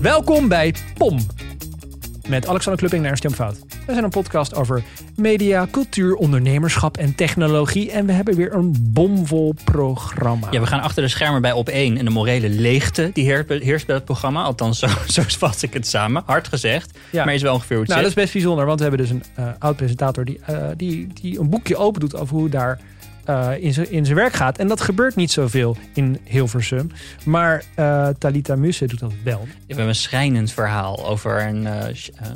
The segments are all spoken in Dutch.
Welkom bij POM. Met Alexander Klupping en Ernst Jan Fout. We zijn een podcast over media, cultuur, ondernemerschap en technologie. En we hebben weer een bomvol programma. Ja, we gaan achter de schermen bij Op 1 en de morele leegte die heerst bij- het programma. Althans, zo, zo vat ik het samen. Hard gezegd, Ja. maar is wel ongeveer hoe het Nou, dat zit. is best bijzonder, want we hebben dus een eh, oud-presentator die, eh, die, die een boekje open doet over hoe daar eh, in zijn in zijn werk gaat. En dat gebeurt niet zoveel in Hilversum. Maar eh, Talita Musse doet dat wel. We hebben een schrijnend verhaal over een, eh,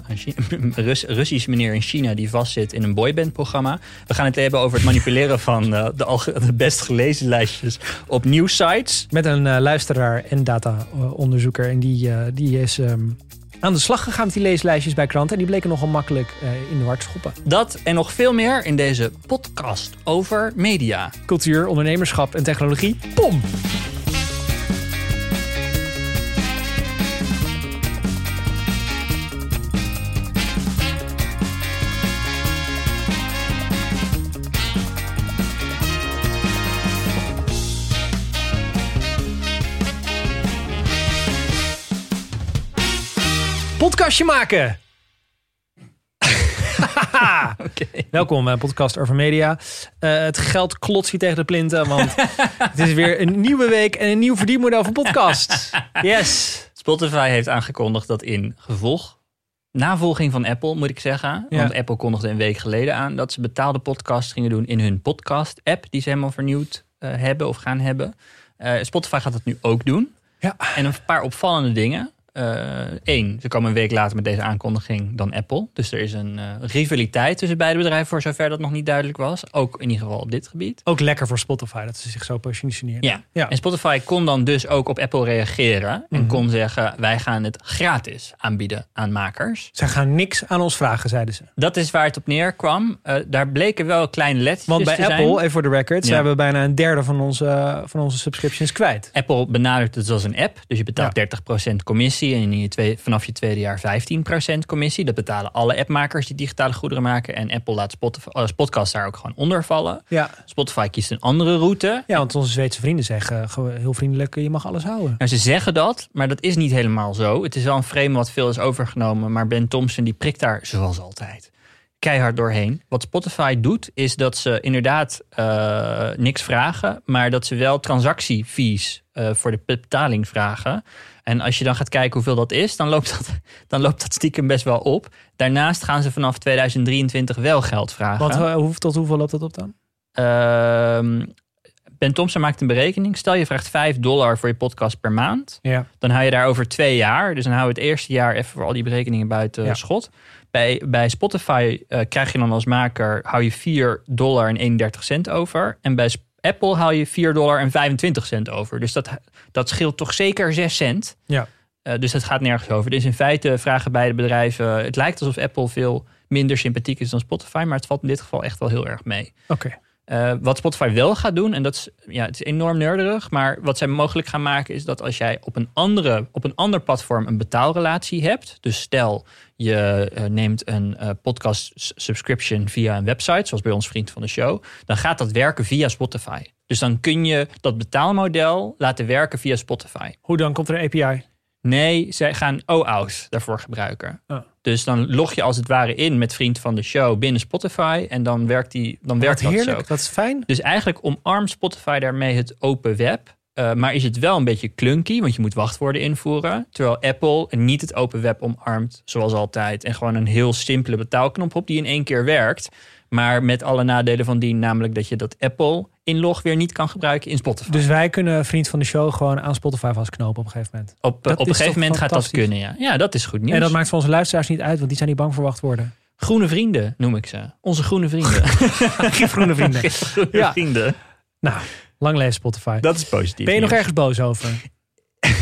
een Chi- een Rus- Russisch meneer in China die vastzit in een boybandprogramma. We gaan het hebben over het manipuleren van de, best gelezen lijstjes op nieuwsites. Met een luisteraar en data-onderzoeker. En die, die is ehm, aan de slag gegaan met die leeslijstjes bij klanten. En die bleken nogal makkelijk eh, in de war te schoppen. Dat en nog veel meer in deze podcast over media. Cultuur, ondernemerschap en technologie. Pom! Maken! Welkom bij een podcast over media. Eh, het geld klotst hier tegen de plinten, want het is weer een nieuwe week en een nieuw verdienmodel van podcast. Yes. Spotify heeft aangekondigd dat in gevolg, navolging van Apple moet ik zeggen, Ja. want Apple kondigde een week geleden aan dat ze betaalde podcasts gingen doen in hun podcast-app die ze helemaal vernieuwd eh, hebben of gaan hebben. Eh, Spotify gaat dat nu ook doen. Ja. En een paar opvallende dingen. Eén, ze komen een week later met deze aankondiging dan Apple. Dus er is een eh, rivaliteit tussen beide bedrijven, voor zover dat nog niet duidelijk was. Ook in ieder geval op dit gebied. Ook lekker voor Spotify dat ze zich zo positioneren. Ja. ja. En Spotify kon dan dus ook op Apple reageren. En Mhm. kon zeggen, wij gaan het gratis aanbieden aan makers. Ze gaan niks aan ons vragen, zeiden ze. Dat is waar het op neerkwam. Eh, daar bleken wel kleine lettertjes Want bij te zijn. Apple, even voor de record, ze Ja. hebben bijna een derde van onze, van onze subscriptions kwijt. Apple benadert het als een app. Dus je betaalt 30% commissie. En je twee, vanaf je tweede jaar 15% commissie. Dat betalen alle appmakers die digitale goederen maken. En Apple laat Spotify, eh, podcast daar ook gewoon onder vallen. Ja. Spotify kiest een andere route. ja, want onze Zweedse vrienden zeggen gewoon heel vriendelijk, je mag alles houden. Nou, ze zeggen dat, maar dat is niet helemaal zo. Het is wel een frame wat veel is overgenomen. Maar Ben Thompson die prikt daar, zoals altijd, keihard doorheen. Wat Spotify doet, is dat ze inderdaad eh, niks vragen. Maar dat ze wel transactiefees eh, voor de betaling vragen. En als je dan gaat kijken hoeveel dat is, dan loopt dat, dan loopt dat stiekem best wel op. Daarnaast gaan ze vanaf 2023 wel geld vragen. Want eh, hoe, tot hoeveel loopt dat op dan? Ehm, ben Thompson maakt een berekening. Stel je vraagt 5 dollar voor je podcast per maand. Ja. Dan hou je daar over twee jaar. Dus dan hou je het eerste jaar even voor al die berekeningen buiten Ja. schot. Bij, bij Spotify eh, krijg je dan als maker hou je 4 dollar en 31 cent over. En bij Sp- Apple haal je 4 dollar en 25 cent over. Dus dat, dat scheelt toch zeker 6 cent. Ja. Eh, dus dat gaat nergens over. Dus in feite vragen beide bedrijven... Het lijkt alsof Apple veel minder sympathiek is dan Spotify. Maar het valt in dit geval echt wel heel erg mee. Oké. Eh, wat Spotify wel gaat doen, en dat is, ja, het is enorm nerderig, maar wat zij mogelijk gaan maken is dat als jij op een, andere, op een ander platform een betaalrelatie hebt, dus stel je eh, neemt een eh, podcast subscription via een website, zoals bij ons vriend van de show, dan gaat dat werken via Spotify. Dus dan kun je dat betaalmodel laten werken via Spotify. Hoe dan komt er een API? Nee, zij gaan OAuth daarvoor gebruiken. Oh. Dus dan log je als het ware in met vriend van de show binnen Spotify en dan werkt, die, dan werkt dat heerlijk, zo. dat is fijn. Dus eigenlijk omarmt Spotify daarmee het open web. Eh, maar is het wel een beetje clunky, want je moet wachtwoorden invoeren. Terwijl Apple niet het open web omarmt, zoals altijd. En gewoon een heel simpele betaalknop op die in één keer werkt. Maar met alle nadelen van dien, namelijk dat je dat Apple inlog weer niet kan gebruiken in Spotify. Dus wij kunnen vriend van de show gewoon aan Spotify vastknopen op een gegeven moment. op, dat op een gegeven moment gaat dat kunnen, ja. Ja, dat is goed nieuws. En dat maakt voor onze luisteraars niet uit, want die zijn niet bang voor wachtwoorden. Groene vrienden noem ik ze. Onze groene vrienden. Geen groene vrienden. groene Ja. vrienden. Nou, lang leven Spotify. Dat is positief. ben je nog ergens boos over?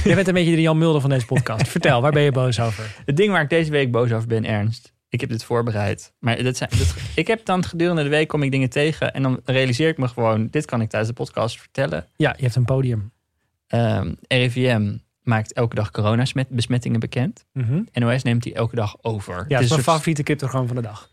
Jij bent een beetje de Jan Mulder van deze podcast. Vertel, waar ben je boos over? Het ding waar ik deze week boos over ben, Ernst. Ik heb dit voorbereid. Maar dat zijn, dat, ik heb dan gedurende de week kom ik dingen tegen. En dan realiseer ik me gewoon, dit kan ik tijdens de podcast vertellen. Ja, je hebt een podium. Ehm, RIVM maakt elke dag coronabesmettingen bekend. Mhm. NOS neemt die elke dag over. Ja, het is mijn soort- favoriete cryptogram van de dag.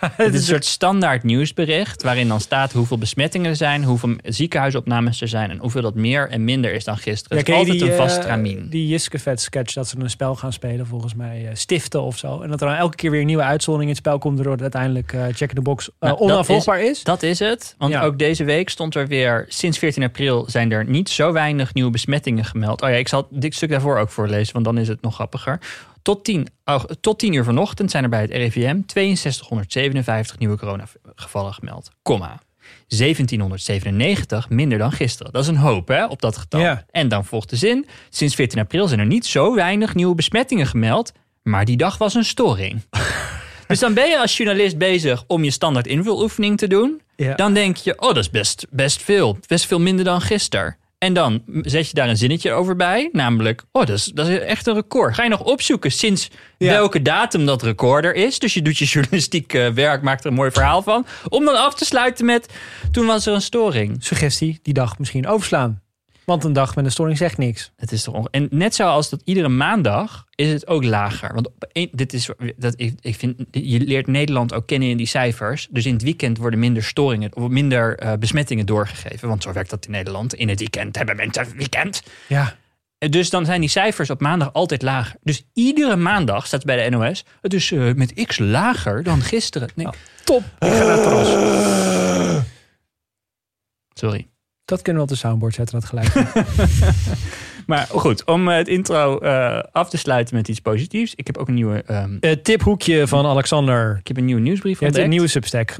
Het is een soort standaard nieuwsbericht waarin dan staat hoeveel besmettingen er zijn, hoeveel ziekenhuisopnames er zijn en hoeveel dat meer en minder is dan gisteren. Het is altijd een die, vast eh, tramien. Die Jiskevet sketch dat ze een spel gaan spelen, volgens mij eh, stiften of zo. En dat er dan elke keer weer een nieuwe uitzondering in het spel komt, waardoor uiteindelijk eh check in the box eh, Nou, dat onafvolgbaar is. Dat is het. Want Ja. ook deze week stond er weer, sinds 14 april zijn er niet zo weinig nieuwe besmettingen gemeld. Oh ja, ik zal dit stuk daarvoor ook voorlezen, want dan is het nog grappiger. Tot 10, oh, tot 10 uur vanochtend zijn er bij het RIVM 6257 nieuwe coronagevallen gemeld. Komma. 1797 minder dan gisteren. Dat is een hoop hè, op dat getal. Ja. En dan volgt de zin. Sinds 14 april zijn er niet zo weinig nieuwe besmettingen gemeld. Maar die dag was een storing. dus dan ben je als journalist bezig om je standaard invuloefening te doen. Ja. Dan denk je, oh, dat is best, best veel. Best veel minder dan gisteren. En dan zet je daar een zinnetje over bij. Namelijk, oh, dat is, dat is echt een record. Ga je nog opzoeken sinds Ja. welke datum dat record er is. Dus je doet je journalistiek eh, werk, maakt er een mooi verhaal van. Om dan af te sluiten met, toen was er een storing. Suggestie, die dag misschien overslaan. Want een dag met een storing zegt niks. Het is toch en net zoals dat iedere maandag is het ook lager. Want op een- dit is dat ik, ik vind je leert Nederland ook kennen in die cijfers. Dus in het weekend worden minder storingen of minder eh, besmettingen doorgegeven. Want zo werkt dat in Nederland. In het weekend hebben mensen een weekend. Ja. Eh, Dus dan zijn die cijfers op maandag altijd lager. Dus iedere maandag staat bij de NOS. Het is eh, met x lager dan gisteren. Nee, Nou, Top. Ik ga naar het sorry. Dat kunnen we op de soundboard zetten, dat geluid. Maar goed, om eh, het intro eh, af te sluiten met iets positiefs. Ik heb ook een nieuwe, ehm, Het Eh, tiphoekje van Alexander. ik heb een nieuwe nieuwsbrief Je hebt ontdekt. een nieuwe substack.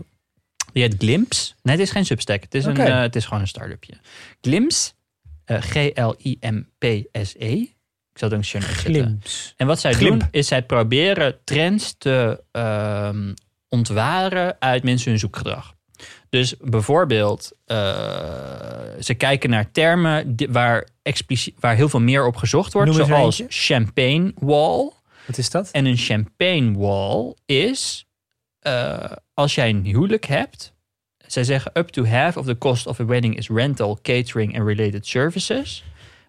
Die heet Glimps. Nee, het is geen Substack. Het is, een, eh, het is gewoon een start-upje. Glimps. eh, G-L-I-M-P-S-E. Ik zal het ook een zetten. Glimps. En wat zij Glimp. doen, is zij proberen trends te ehm, ontwaren uit mensen hun zoekgedrag. Dus bijvoorbeeld, eh, ze kijken naar termen waar, expliciet, waar heel veel meer op gezocht wordt. Zoals champagne wall. Wat is dat? En een champagne wall is eh, als jij een huwelijk hebt. Zij zeggen up to half of the cost of a wedding is rental, catering and related services.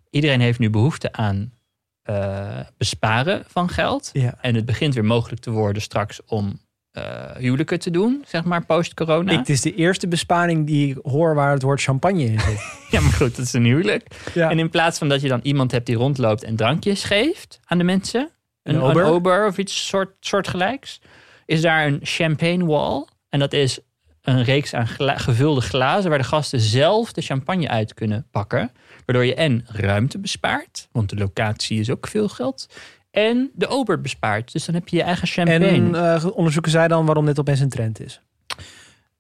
Iedereen heeft nu behoefte aan eh, besparen van geld. Ja. En het begint weer mogelijk te worden straks om eh, huwelijken te doen, zeg maar post-corona. Het is de eerste besparing die ik hoor waar het woord champagne in zit. Ja, maar goed, dat is een huwelijk. Ja. En in plaats van dat je dan iemand hebt die rondloopt en drankjes geeft aan de mensen, Een een, ober? een ober of iets soort, soortgelijks, is daar een champagne wall. En dat is een reeks aan gla- gevulde glazen waar de gasten zelf de champagne uit kunnen pakken. Waardoor je en ruimte bespaart, want de locatie is ook veel geld. En de ober bespaart. Dus dan heb je je eigen champagne. En eh, onderzoeken zij dan waarom dit opeens een trend is?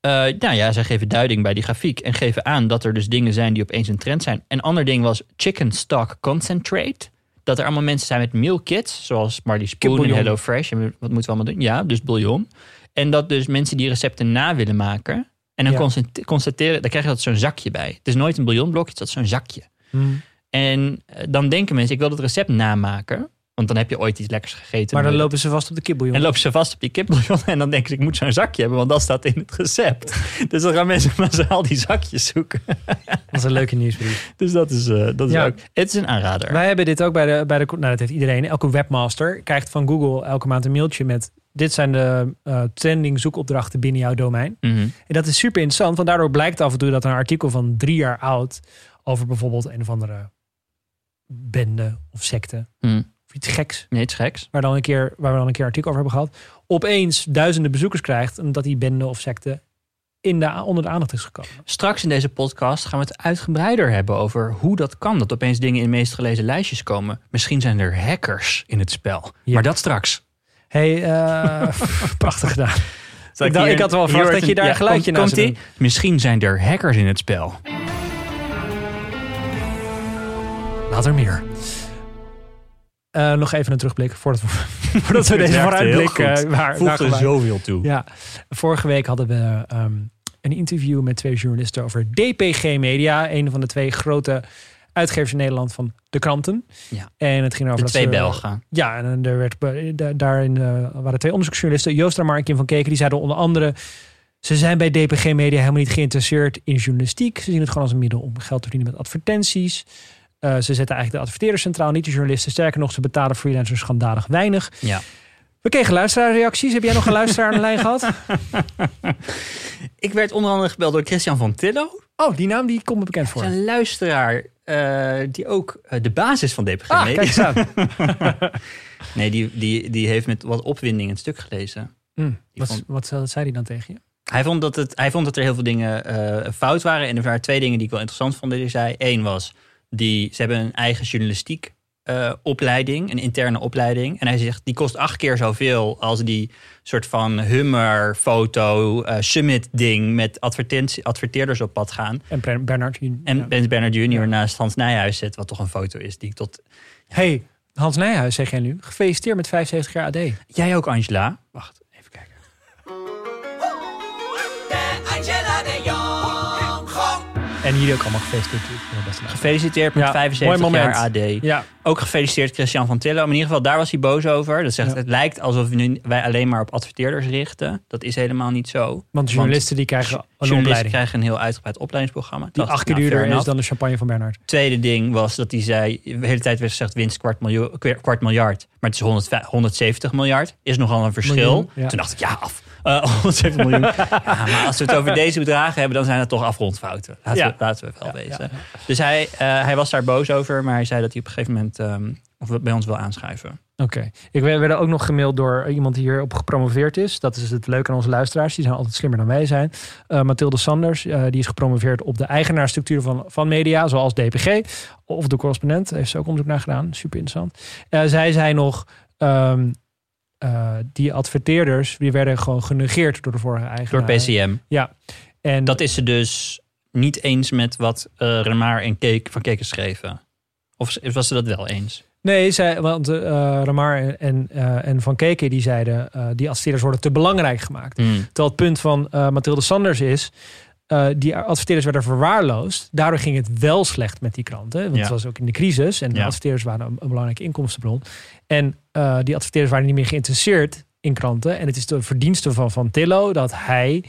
Eh, nou ja, zij geven duiding bij die grafiek en geven aan dat er dus dingen zijn die opeens een trend zijn. Een ander ding was chicken stock concentrate. Dat er allemaal mensen zijn met meal kits, zoals Marley Spoon en. Hello Fresh. En wat moeten we allemaal doen? Ja, dus bouillon. En dat dus mensen die recepten na willen maken. En dan Ja. constateren, dan krijg je dat zo'n zakje bij. Het is nooit een bouillonblokje, het is zo'n zakje. Hmm. En eh, dan denken mensen, ik wil het recept namaken. Want dan heb je ooit iets lekkers gegeten. Maar dan lopen ze vast op de kipbouillon. en lopen ze vast op die kipbouillon en dan denken ze, ik moet zo'n zakje hebben, want dat staat in het recept. dus dan gaan mensen maar al die zakjes zoeken. Dat is een leuke nieuwsbrief. Dus dat is, eh, dat is Ja. ook, het is een aanrader. Wij hebben dit ook bij de, bij de... Nou, dat heeft iedereen. Elke webmaster krijgt van Google elke maand een mailtje met... Dit zijn de eh, trending zoekopdrachten binnen jouw domein. Mhm. En dat is super interessant, want daardoor blijkt af en toe dat een artikel van drie jaar oud... over bijvoorbeeld een of andere bende of secte Mhm. Of iets geks... Nee, het is geks. waar, dan een keer, waar we dan een keer een artikel over hebben gehad... opeens duizenden bezoekers krijgt... omdat die bende of secte in de, onder de aandacht is gekomen. Straks in deze podcast gaan we het uitgebreider hebben over hoe dat kan. Dat opeens dingen in de meest gelezen lijstjes komen. Misschien zijn er hackers in het spel. Ja. Maar dat straks. hey, eh, prachtig gedaan. Zal Ik dacht- hier- ik had wel verwacht dat je daar een geluidje komt? Misschien zijn er hackers in het spel. Later meer. Eh, nog even een terugblik voordat we, voordat we deze vooruitblik eh, waar, Voegt er zoveel toe. Ja, vorige week hadden we ehm, een interview met twee journalisten over DPG Media, een van de twee grote uitgevers in Nederland van de kranten. Ja. En het ging over De dat twee ze- Belgen. Ja, en er werd, daarin eh, waren twee onderzoeksjournalisten, Joost Ramar en Kim van Keken, die zeiden onder andere, ze zijn bij DPG Media helemaal niet geïnteresseerd in journalistiek. Ze zien het gewoon als een middel om geld te verdienen met advertenties. Eh, ze zetten eigenlijk de adverteerders centraal, niet de journalisten. Sterker nog, ze betalen freelancers schandalig weinig. Ja. We kregen luisteraarreacties. Heb jij nog een luisteraar aan de lijn gehad? Ik werd onder andere gebeld door Christian van Tillo. Oh, die naam die komt me bekend voor. Een luisteraar eh, die ook eh, de basis van DPG Ah, Media- kijk eens aan. Nee, die, die, die heeft met wat opwinding een stuk gelezen. Hm, wat, vond- wat zei hij dan tegen je? Hij vond dat, het, hij vond dat er heel veel dingen fout waren. En er waren twee dingen die ik wel interessant vond. Die hij zei. Eén was, die, ze hebben een eigen journalistiek eh, opleiding, een interne opleiding. En hij zegt, die kost acht keer zoveel als die soort van Hummer foto eh, summit ding met advertentie, adverteerders op pad gaan. En Ber- Bernard. jun- En ja. Bernard Jr. Naast Hans Nijhuis zit, wat toch een foto is die ik tot... Hey, Hans Nijhuis zeg jij nu. Gefeliciteerd met 75 jaar AD. Jij ook, Angela? Wacht, En jullie ook allemaal gefeliciteerd. eh. Gefeliciteerd met Ja, 75 mooi jaar. AD. Ja, Ook gefeliciteerd Christian van Tillo. Maar in ieder geval, daar was hij boos over. Dat zegt, Ja. het lijkt alsof we nu, wij alleen maar op adverteerders richten. Dat is helemaal niet zo. want journalisten die krijgen een Journalisten opleiding. krijgen een heel uitgebreid opleidingsprogramma. Die acht keer nou, duurder is dan de champagne van Bernard. tweede ding was dat hij zei... De hele tijd werd gezegd winst kwart, miljoen, kwart miljard. Maar het is 100, 170 miljard. Is nogal een verschil. Miljoen. Toen dacht ik, ja, af. Eh, 170 miljoen. ja, maar als we het over deze bedragen hebben... dan zijn het toch afrondfouten. Laten, Ja. we, laten we wel Ja, wezen. ja, Dus hij, eh, hij was daar boos over. Maar hij zei dat hij op een gegeven moment... ehm, of we bij ons wil aanschuiven. Oké. Ik werd werd ook nog gemaild door iemand die hierop gepromoveerd is. Dat is het leuke aan onze luisteraars. Die zijn altijd slimmer dan wij zijn. Eh, Mathilde Sanders, eh, die is gepromoveerd op de eigenaarstructuur van, van media, zoals DPG. Of de correspondent, heeft ze ook onderzoek naar gedaan. Super interessant. Eh, zij zei nog, ehm, eh, die adverteerders, die werden gewoon genegeerd door de vorige Door eigenaar. PCM. Ja. En Dat is ze dus niet eens met wat eh Remaar en Keek van Keken schreven. Of was ze dat wel eens? Nee, zij, want uh, Ramar en, eh, en Van Keken die zeiden... eh, die adverteerders worden te belangrijk gemaakt. Terwijl het punt van eh Mathilde Sanders is... eh, die adverteerders werden verwaarloosd. Daardoor ging het wel slecht met die kranten. Want Ja. het was ook in de crisis. En de Ja. adverteerders waren een, een belangrijke inkomstenbron. En eh, die adverteerders waren niet meer geïnteresseerd in kranten. En het is de verdienste van Van Tillo... dat hij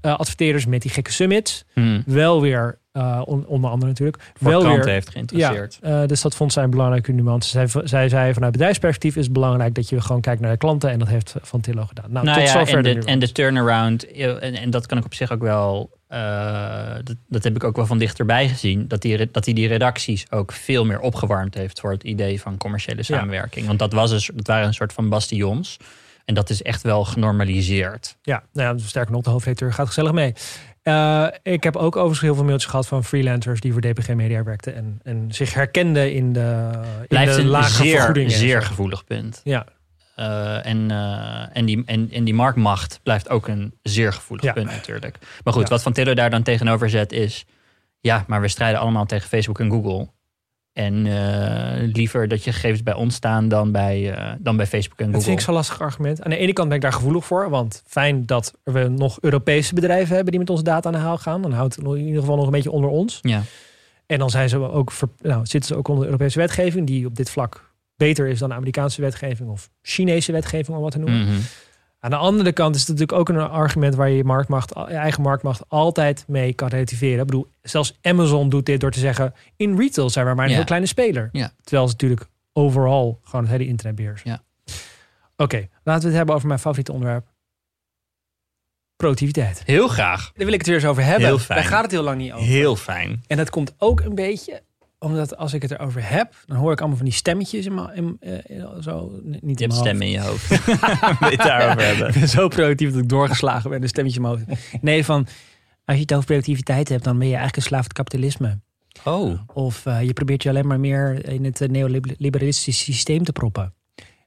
eh, adverteerders met die gekke summits... Hmm. wel weer, on- onder andere natuurlijk... Voor wel kranten weer heeft geïnteresseerd. ja, dus dat vond zij een belangrijke nuance. Zij, zij zei vanuit bedrijfsperspectief is het belangrijk dat je gewoon kijkt naar de klanten. En dat heeft Van Tillo gedaan. Nou, Nou tot ja, zover en de en de turnaround, en, en dat kan ik op zich ook wel, eh, dat, dat heb ik ook wel van dichterbij gezien, dat hij dat die, die redacties ook veel meer opgewarmd heeft voor het idee van commerciële samenwerking. Want dat, was een, dat waren een soort van bastions. En dat is echt wel genormaliseerd. Ja, nou ja, sterker nog, de hoofdredacteur gaat gezellig mee. Eh, ik heb ook overigens heel veel mailtjes gehad van freelancers die voor DPG Media werkten. En, en zich herkenden in de, in Blijft de een lage zeer, vergoedingen. en zeer gevoelig punt. Ja, Eh, en, eh, en, die, en, en die marktmacht blijft ook een zeer gevoelig Ja. punt natuurlijk. Maar goed, Ja. wat Van Tillo daar dan tegenover zet is... ja, maar we strijden allemaal tegen Facebook en Google. En eh, liever dat je gegevens bij ons staan dan bij, dan bij Facebook en dat Google. vind ik zo'n lastig argument. Aan de ene kant ben ik daar gevoelig voor. Want fijn dat we nog Europese bedrijven hebben die met onze data aan de haal gaan. Dan houdt het in ieder geval nog een beetje onder ons. Ja. En dan zijn ze ook nou, zitten ze ook onder de Europese wetgeving, die op dit vlak beter is dan Amerikaanse wetgeving of Chinese wetgeving, om wat te noemen. Mhm. Aan de andere kant is het natuurlijk ook een argument waar je je, marktmacht, je eigen marktmacht altijd mee kan relativeren. Ik bedoel, zelfs Amazon doet dit door te zeggen: in retail zijn we maar een Ja. heel kleine speler. Ja. Terwijl ze natuurlijk overal gewoon het hele internet beheersen. Ja. Oké, laten we het hebben over mijn favoriete onderwerp. Productiviteit. Heel graag. Daar wil ik het weer eens over hebben. Heel fijn. Daar gaat het heel lang niet over. Heel fijn. En dat komt ook een beetje omdat als ik het erover heb, dan hoor ik allemaal van die stemmetjes in mijn, in, eh, zo, niet in Je hebt mijn stemmen in je hoofd. Daarover hebben? Ik ben zo productief dat ik doorgeslagen ben, een stemmetje in mijn hoofd. Nee, van als je het over productiviteit hebt, dan ben je eigenlijk een slaaf het kapitalisme. Oh, Of eh, je probeert je alleen maar meer in het eh, neoliberalistische systeem te proppen.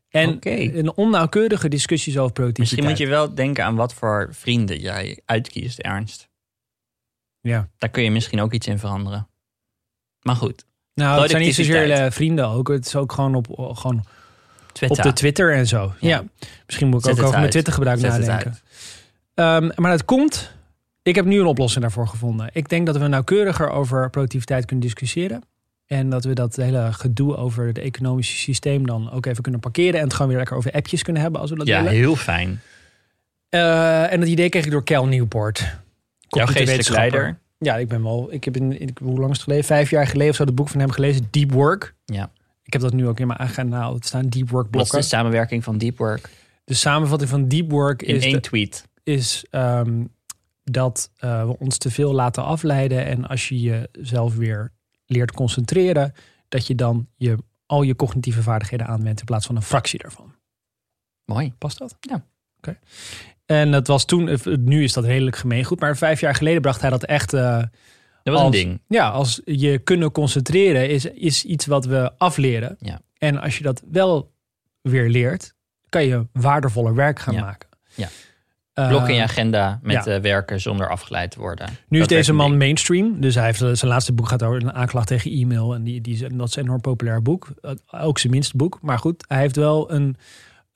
En een onnauwkeurige discussies over productiviteit. misschien moet je wel denken aan wat voor vrienden jij uitkiest, Ernst. Ja. Daar kun je misschien ook iets in veranderen. Maar goed, Nou, het zijn niet zozeer eh, vrienden ook. Het is ook gewoon op, gewoon Twitter. op de Twitter en zo. Ja. Ja. Misschien moet ik Zet ook het over mijn. Twitter gebruik Zet het nadenken. Ehm, maar dat komt. Ik heb nu een oplossing daarvoor gevonden. Ik denk dat we nauwkeuriger over productiviteit kunnen discussiëren. En dat we dat hele gedoe over het economische systeem dan ook even kunnen parkeren. En het gewoon weer lekker over appjes kunnen hebben als we dat Ja, willen. heel fijn. Eh, en dat idee kreeg ik door Kel Newport. Jouw geestelijk leider. Ja, ik ben wel. Ik heb in, ik, hoe lang is het geleden? Vijf jaar geleden of zo het boek van hem gelezen, Deep Work. Ja. Ik heb dat nu ook in mijn agenda het staan, Deep Work Wat is blokken. de samenwerking van Deep Work? De samenvatting van deep work In is, één de- tweet. is ehm, dat eh, we ons te veel laten afleiden. En als je jezelf weer leert concentreren, dat je dan je, al je cognitieve vaardigheden aanwendt in plaats van een fractie daarvan. Mooi. Past dat? Ja. Oké. En dat was toen, nu is dat redelijk gemeengoed, maar vijf jaar geleden bracht hij dat echt. eh, Dat was als, een ding. Ja, als je kunnen concentreren is, is iets wat we afleren. Ja. En als je dat wel weer leert, kan je waardevoller werk gaan Ja. maken. Ja. Eh, Blok in je agenda met ja. eh, werken zonder afgeleid te worden. Nu is Dat deze man mainstream. Dus hij heeft zijn laatste boek gaat over een aanklacht tegen e-mail. En die, die, dat is een enorm populair boek. Ook zijn minste boek. Maar goed, hij heeft wel een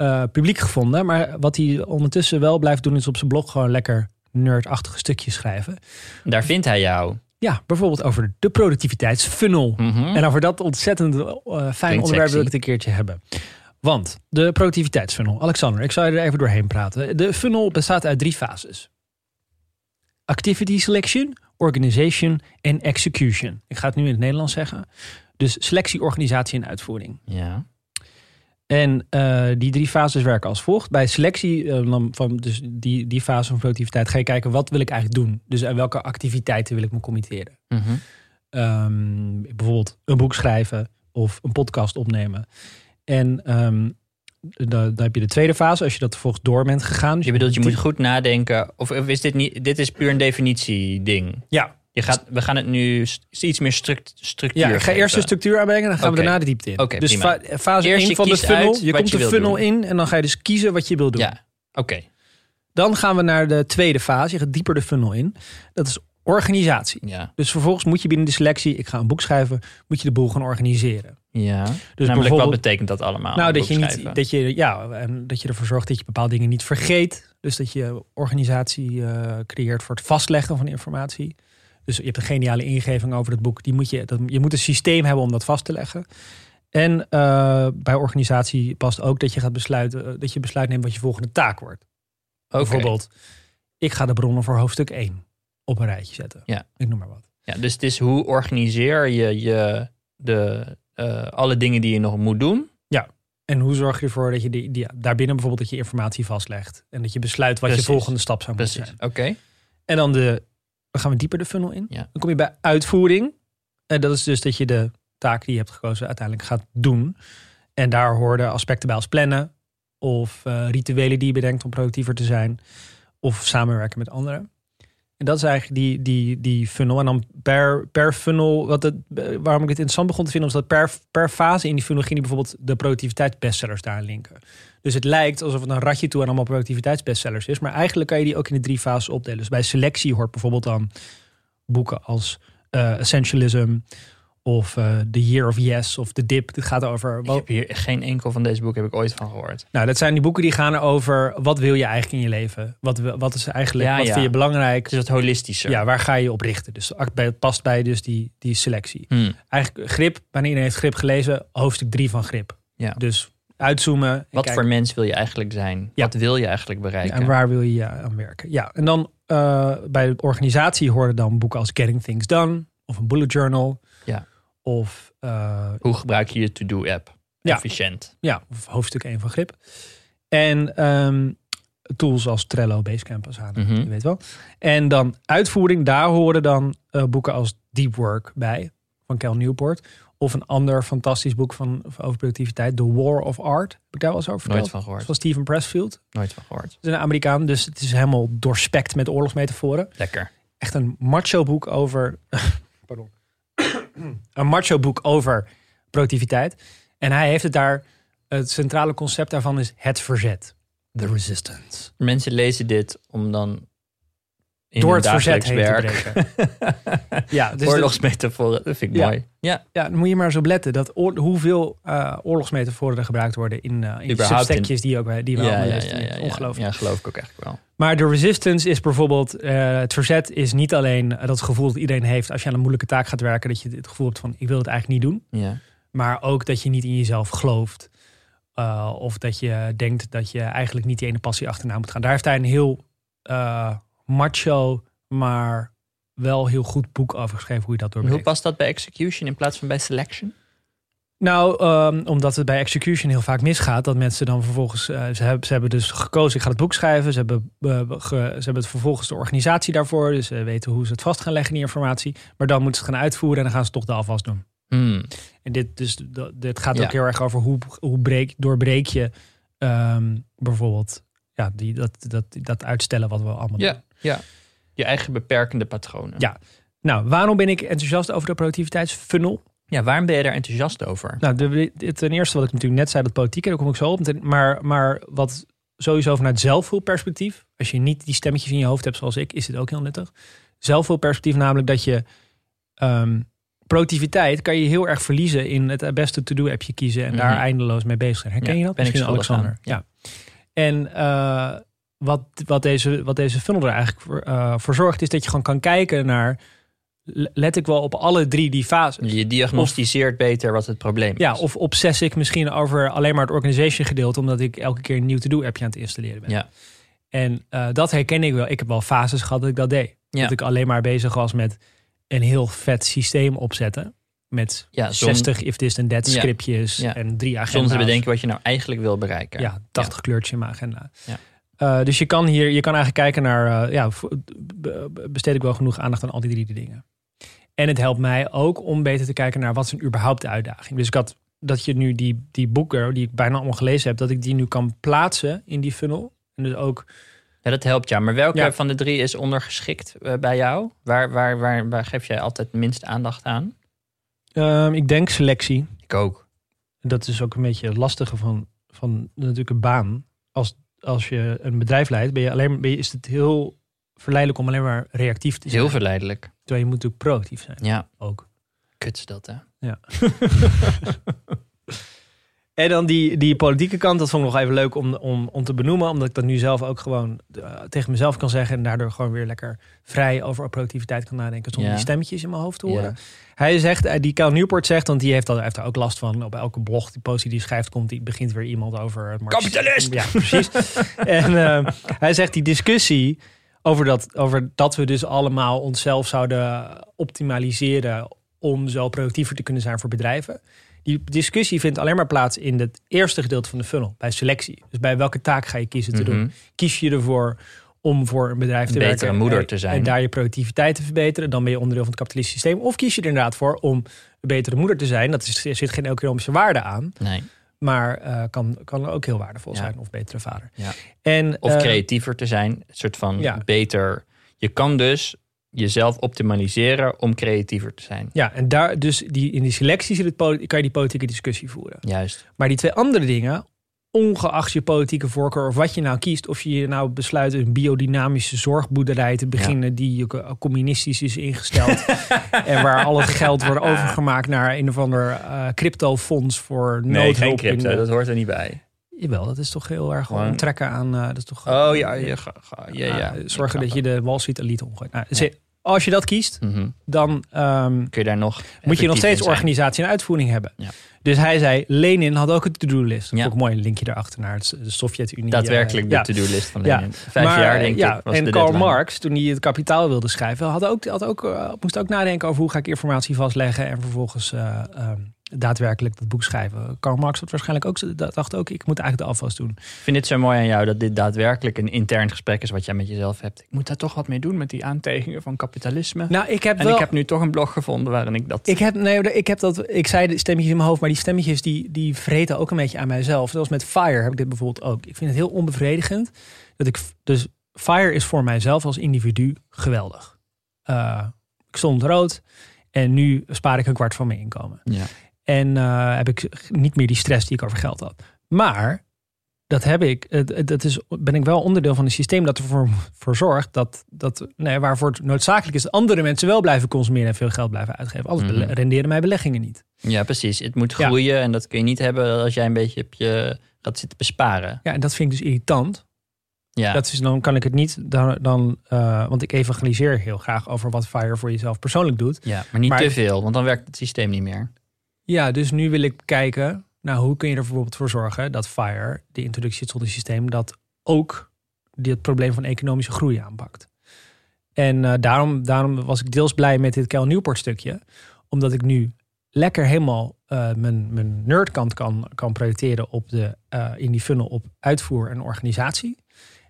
eh, publiek gevonden. Maar wat hij ondertussen wel blijft doen, is op zijn blog gewoon lekker nerdachtige stukjes schrijven. Daar vindt hij jou. Ja, bijvoorbeeld over de productiviteitsfunnel. Mhm. En over dat ontzettend eh, fijn Klinkt onderwerp wil ik het een keertje hebben. Want de productiviteitsfunnel. Alexander, ik zal je er even doorheen praten. De funnel bestaat uit drie fases. Activity selection, organization en execution. Ik ga het nu in het Nederlands zeggen. Dus selectie, organisatie en uitvoering. Ja. En eh, die drie fases werken als volgt. Bij selectie, eh, van dus die, die fase van productiviteit, ga je kijken wat wil ik eigenlijk doen. Dus aan welke activiteiten wil ik me committeren. Mhm. Ehm, bijvoorbeeld een boek schrijven of een podcast opnemen. En ehm dan, heb je de tweede fase, als je dat vervolgens door bent gegaan. Dus Je bedoelt, je moet goed nadenken. Of, of is dit niet... Dit is puur een definitie-ding. Ja, Je gaat, we gaan het nu iets meer struct, structuur ja ik ga eerst de structuur aanbrengen, dan gaan we daarna de diepte in. Dus fa- fase Eerst 1 je van de funnel, je komt je de funnel doen. in en dan ga je dus kiezen wat je wil doen. Ja, oké. Dan gaan we naar de tweede fase, je gaat dieper de funnel in. Dat is organisatie. Ja. Dus vervolgens moet je binnen de selectie, ik ga een boek schrijven, moet je de boel gaan organiseren. ja. Dus Namelijk, wat betekent dat allemaal? Nou, dat je, niet, dat, je, ja, en dat je ervoor zorgt dat je bepaalde dingen niet vergeet. Dus dat je organisatie eh, creëert voor het vastleggen van informatie. Dus je hebt een geniale ingeving over het boek. Die moet je, dat, je moet een systeem hebben om dat vast te leggen. En eh, bij organisatie past ook dat je gaat besluiten, eh, dat je besluit neemt wat je volgende taak wordt. Bijvoorbeeld, ik ga de bronnen voor hoofdstuk 1 op een rijtje zetten. Ja. Ik noem maar wat. Ja, dus het is hoe organiseer je, je de, eh, alle dingen die je nog moet doen. En hoe zorg je ervoor dat je die, die, daarbinnen bijvoorbeeld dat je informatie vastlegt. En dat je besluit wat Precies. je volgende stap zou moeten Precies. zijn. Oké. En dan, de, dan gaan we dieper de funnel in. Ja. Dan kom je bij uitvoering. En dat is dus dat je de taak die je hebt gekozen uiteindelijk gaat doen. En daar horen aspecten bij als plannen. Of eh, rituelen die je bedenkt om productiever te zijn. Of samenwerken met anderen. En dat is eigenlijk die, die, die funnel. En dan per, per funnel, wat het, eh, waarom ik het interessant begon te vinden, was dat per, per fase in die funnel ging die bijvoorbeeld de productiviteitsbestsellers daarin linken. Dus het lijkt alsof het een ratje toe en allemaal productiviteitsbestsellers is. Maar eigenlijk kan je die ook in de drie fases opdelen. Dus bij selectie hoort bijvoorbeeld dan boeken als eh, Essentialism of eh, The Year of Yes of The Dip. Dit gaat over... Ik heb hier geen enkel van deze boeken heb ik ooit van gehoord. nou, dat zijn die boeken die gaan over wat wil je eigenlijk in je leven? Wat, wat is eigenlijk, Ja, wat ja. vind je belangrijk? Het is wat holistischer. Ja, waar ga je op richten? Dus het past bij dus die, die selectie. Hm. Eigenlijk grip, wanneer iedereen heeft grip gelezen, hoofdstuk 3 van grip. Ja. Dus uitzoomen. en Wat kijken- voor mens wil je eigenlijk zijn? Ja. Wat wil je eigenlijk bereiken? En waar wil je aan werken? Ja, en dan eh, bij de organisatie horen dan boeken als Getting Things Done of een bullet journal. Ja. Of, eh, Hoe gebruik je je to-do-app? Ja. Efficiënt. ja, of hoofdstuk 1 van Grip. En ehm, tools als Trello, Basecamp, Asana, Mhm. je weet wel. En dan uitvoering, daar horen dan eh, boeken als Deep Work bij, van Cal Newport. Of een ander fantastisch boek van, over productiviteit, The War of Art. Heb ik daar wel eens over verteld? Nooit van gehoord. Van Steven Pressfield. Nooit van gehoord. Dat is een Amerikaan, dus het is helemaal doorspekt met oorlogsmetaforen. Lekker. Echt een macho boek over. Pardon. een macho boek over productiviteit. En hij heeft het daar. Het centrale concept daarvan is het verzet. The resistance. Mensen lezen dit om dan in Door het verzet heen te breken. ja, dus Oorlogsmetaforen, dat vind ik Ja. mooi. Ja, ja, dan moet je maar eens op letten. Dat oor- hoeveel eh, oorlogsmetaforen er gebruikt worden in, eh in substekjes die, ook, bij- die we ja, allemaal ja, lezen. ja, ja, ja. Ongelooflijk. Ja, geloof ik ook eigenlijk wel. Maar de resistance is bijvoorbeeld, eh, het verzet is niet alleen eh, dat gevoel dat iedereen heeft als je aan een moeilijke taak gaat werken, dat je het gevoel hebt van ik wil het eigenlijk niet doen. Ja. Maar ook dat je niet in jezelf gelooft. Uh, of dat je denkt dat je eigenlijk niet die ene passie achterna moet gaan. Daar heeft hij een heel uh, macho, maar wel heel goed boek over geschreven hoe je dat En hoe past dat bij execution in plaats van bij selection? Nou, ehm, omdat het bij execution heel vaak misgaat. Dat mensen dan vervolgens... eh, ze, hebben, ze hebben dus gekozen, ik ga het boek schrijven. Ze hebben, eh, ge- ze hebben het vervolgens de organisatie daarvoor. Dus ze weten hoe ze het vast gaan leggen, die informatie. Maar dan moeten ze het gaan uitvoeren en dan gaan ze toch de afwas doen. Hmm. En dit, dus, dat- dit gaat Ja. ook heel erg over hoe, hoe breek, doorbreek je ehm, bijvoorbeeld ja, die, dat, dat, dat uitstellen wat we allemaal doen. Ja. Je eigen beperkende patronen. Ja. Nou, waarom ben ik enthousiast over de productiviteitsfunnel? ja, waarom ben je daar enthousiast over? Nou, de, de- ten eerste wat ik natuurlijk net zei, dat politiek, daar kom ik zo op. Maar, maar wat sowieso vanuit zelfhulpperspectief, als je niet die stemmetjes in je hoofd hebt zoals ik, is dit ook heel nuttig. Zelfhulpperspectief namelijk dat je ehm, productiviteit kan je heel erg verliezen in het beste to-do-appje kiezen en daar Mhm. eindeloos mee bezig zijn. Herken Ja, je dat? ben ik Misschien schuldig Alexander. aan. Ja. En eh, wat, wat, deze, wat deze funnel er eigenlijk voor, voor zorgt, is dat je gewoon kan kijken naar, let ik wel op alle drie die fases. Je diagnosticeert beter wat het probleem Ja, is. of obsess ik misschien over alleen maar het organization gedeelte, omdat ik elke keer een nieuw to-do appje aan het installeren ben. Ja. En eh, dat herken ik wel. Ik heb wel fases gehad dat ik dat deed. Ja. Dat ik alleen maar bezig was met een heel vet systeem opzetten. Met Ja, som- 60 if this and that Ja. scriptjes Ja. en drie agenda's. Zonder te bedenken wat je nou eigenlijk wil bereiken. Ja, 80 kleurtjes in mijn agenda. Ja. Eh, dus je kan hier, je kan eigenlijk kijken naar, eh, ja, besteed ik wel genoeg aandacht aan al die drie dingen. En het helpt mij ook om beter te kijken naar wat is een überhaupt de uitdaging. Dus ik had dat je nu die, die boeken, die ik bijna allemaal gelezen heb, dat ik die nu kan plaatsen in die funnel. En dus ook, Ja, dat helpt ja. Maar welke Ja. van de drie is ondergeschikt eh, bij jou? Waar, waar, waar, waar geef jij altijd minst aandacht aan? ehm, ik denk selectie. Ik ook. Dat is ook een beetje het lastige van, van natuurlijk een baan. Als, als je een bedrijf leidt, ben je alleen, ben je, is het heel verleidelijk om alleen maar reactief te zijn. heel verleidelijk. Terwijl je moet natuurlijk proactief zijn. Ja, Ook. kut dat hè. Ja. en dan die, die politieke kant, dat vond ik nog even leuk om, om, om te benoemen. Omdat ik dat nu zelf ook gewoon eh, tegen mezelf kan zeggen. En daardoor gewoon weer lekker vrij over productiviteit kan nadenken. Zonder Ja. die stemmetjes in mijn hoofd te horen. Ja. Hij zegt, eh, die Cal Newport zegt, want die heeft, al, hij heeft daar ook last van. Op elke blog, die post die hij schrijft, komt, die begint weer iemand over het. Kapitalist! Ja, precies. en eh, hij zegt, die discussie over dat, over dat we dus allemaal onszelf zouden optimaliseren om zo productiever te kunnen zijn voor bedrijven. Die discussie vindt alleen maar plaats in het eerste gedeelte van de funnel, bij selectie. Dus bij welke taak ga je kiezen te Mhm. doen? Kies je ervoor om voor een bedrijf te Een werken betere moeder en- te zijn. en daar je productiviteit te verbeteren, dan ben je onderdeel van het kapitalistische systeem. Of kies je er inderdaad voor om een betere moeder te zijn. Dat is, er zit geen economische waarde aan, Nee. maar eh, kan, kan ook heel waardevol Ja. zijn. Of betere vader. Ja. En, Of eh, creatiever te zijn. Een soort van ja. beter. Je kan dus jezelf optimaliseren om creatiever te zijn. Ja, en daar, dus die, in die selectie zit het, kan je die politieke discussie voeren. Juist. Maar die twee andere dingen, ongeacht je politieke voorkeur of wat je nou kiest, of je nou besluit een biodynamische zorgboerderij te beginnen die communistisch is ingesteld en waar al het geld wordt overgemaakt naar een of ander eh, cryptofonds voor noodhulp. in de- dat hoort er niet bij. Jawel, dat is toch heel erg Gewoon- onttrekken aan. eh, dat is toch, Oh ja, ja, ja, ja. eh, zorgen dat je de Wall Street elite omgooit. Nou, dus Als je dat kiest, Mhm. dan ehm, Kun je daar nog. moet je nog steeds organisatie en uitvoering hebben. Ja. Dus hij zei, Lenin had ook een to-do-list. Ja. Ook een mooi linkje daarachter naar het- de Sovjet-Unie. Daadwerkelijk eh, de ja. to-do-list van Ja. Lenin. Vijf Maar, jaar denk ik was en de Karl deadline. Marx, toen hij het kapitaal wilde schrijven, had ook, had ook, eh, moest ook nadenken over hoe ga ik informatie vastleggen en vervolgens eh, ehm, daadwerkelijk dat boek schrijven. Karl Marx had waarschijnlijk ook, zo- dacht ook, ik moet eigenlijk de afwas doen. Ik vind dit zo mooi aan jou dat dit daadwerkelijk een intern gesprek is wat jij met jezelf hebt. Ik moet daar toch wat mee doen met die aantekeningen van kapitalisme. Nou, ik heb en wel... ik heb nu toch een blog gevonden waarin ik dat. Ik heb, nee, ik heb dat. Ik zei de stemmetjes in mijn hoofd, maar die stemmetjes die, die vreten ook een beetje aan mijzelf. Zoals met Fire heb ik dit bijvoorbeeld ook. Ik vind het heel onbevredigend. Dat ik, dus Fire is voor mijzelf als individu geweldig. Eh, ik stond rood en nu spaar ik een kwart van mijn inkomen. ja. En eh, heb ik niet meer die stress die ik over geld had. Maar dat heb ik. Dat is, ben ik wel onderdeel van een systeem dat ervoor voor zorgt dat, dat nee, waarvoor het noodzakelijk is dat andere mensen wel blijven consumeren en veel geld blijven uitgeven. Anders Mhm. bele- renderen mijn beleggingen niet. ja, precies. Het moet Ja. groeien en dat kun je niet hebben als jij een beetje op je gaat zitten besparen. Ja, en dat vind ik dus irritant. Ja, Dat is, dan kan ik het niet, dan, dan, eh, want ik evangeliseer heel graag over wat Fire voor jezelf persoonlijk doet. ja maar niet Maar- te veel, want dan werkt het systeem niet meer. Ja, dus nu wil ik kijken, nou, hoe kun je er bijvoorbeeld voor zorgen dat FIRE, de introductie tot een systeem, dat ook dit probleem van economische groei aanpakt. En eh, daarom, daarom was ik deels blij met dit Cal Newport stukje, omdat ik nu lekker helemaal eh, mijn, mijn nerdkant kan, kan projecteren op de, eh, in die funnel op uitvoer en organisatie.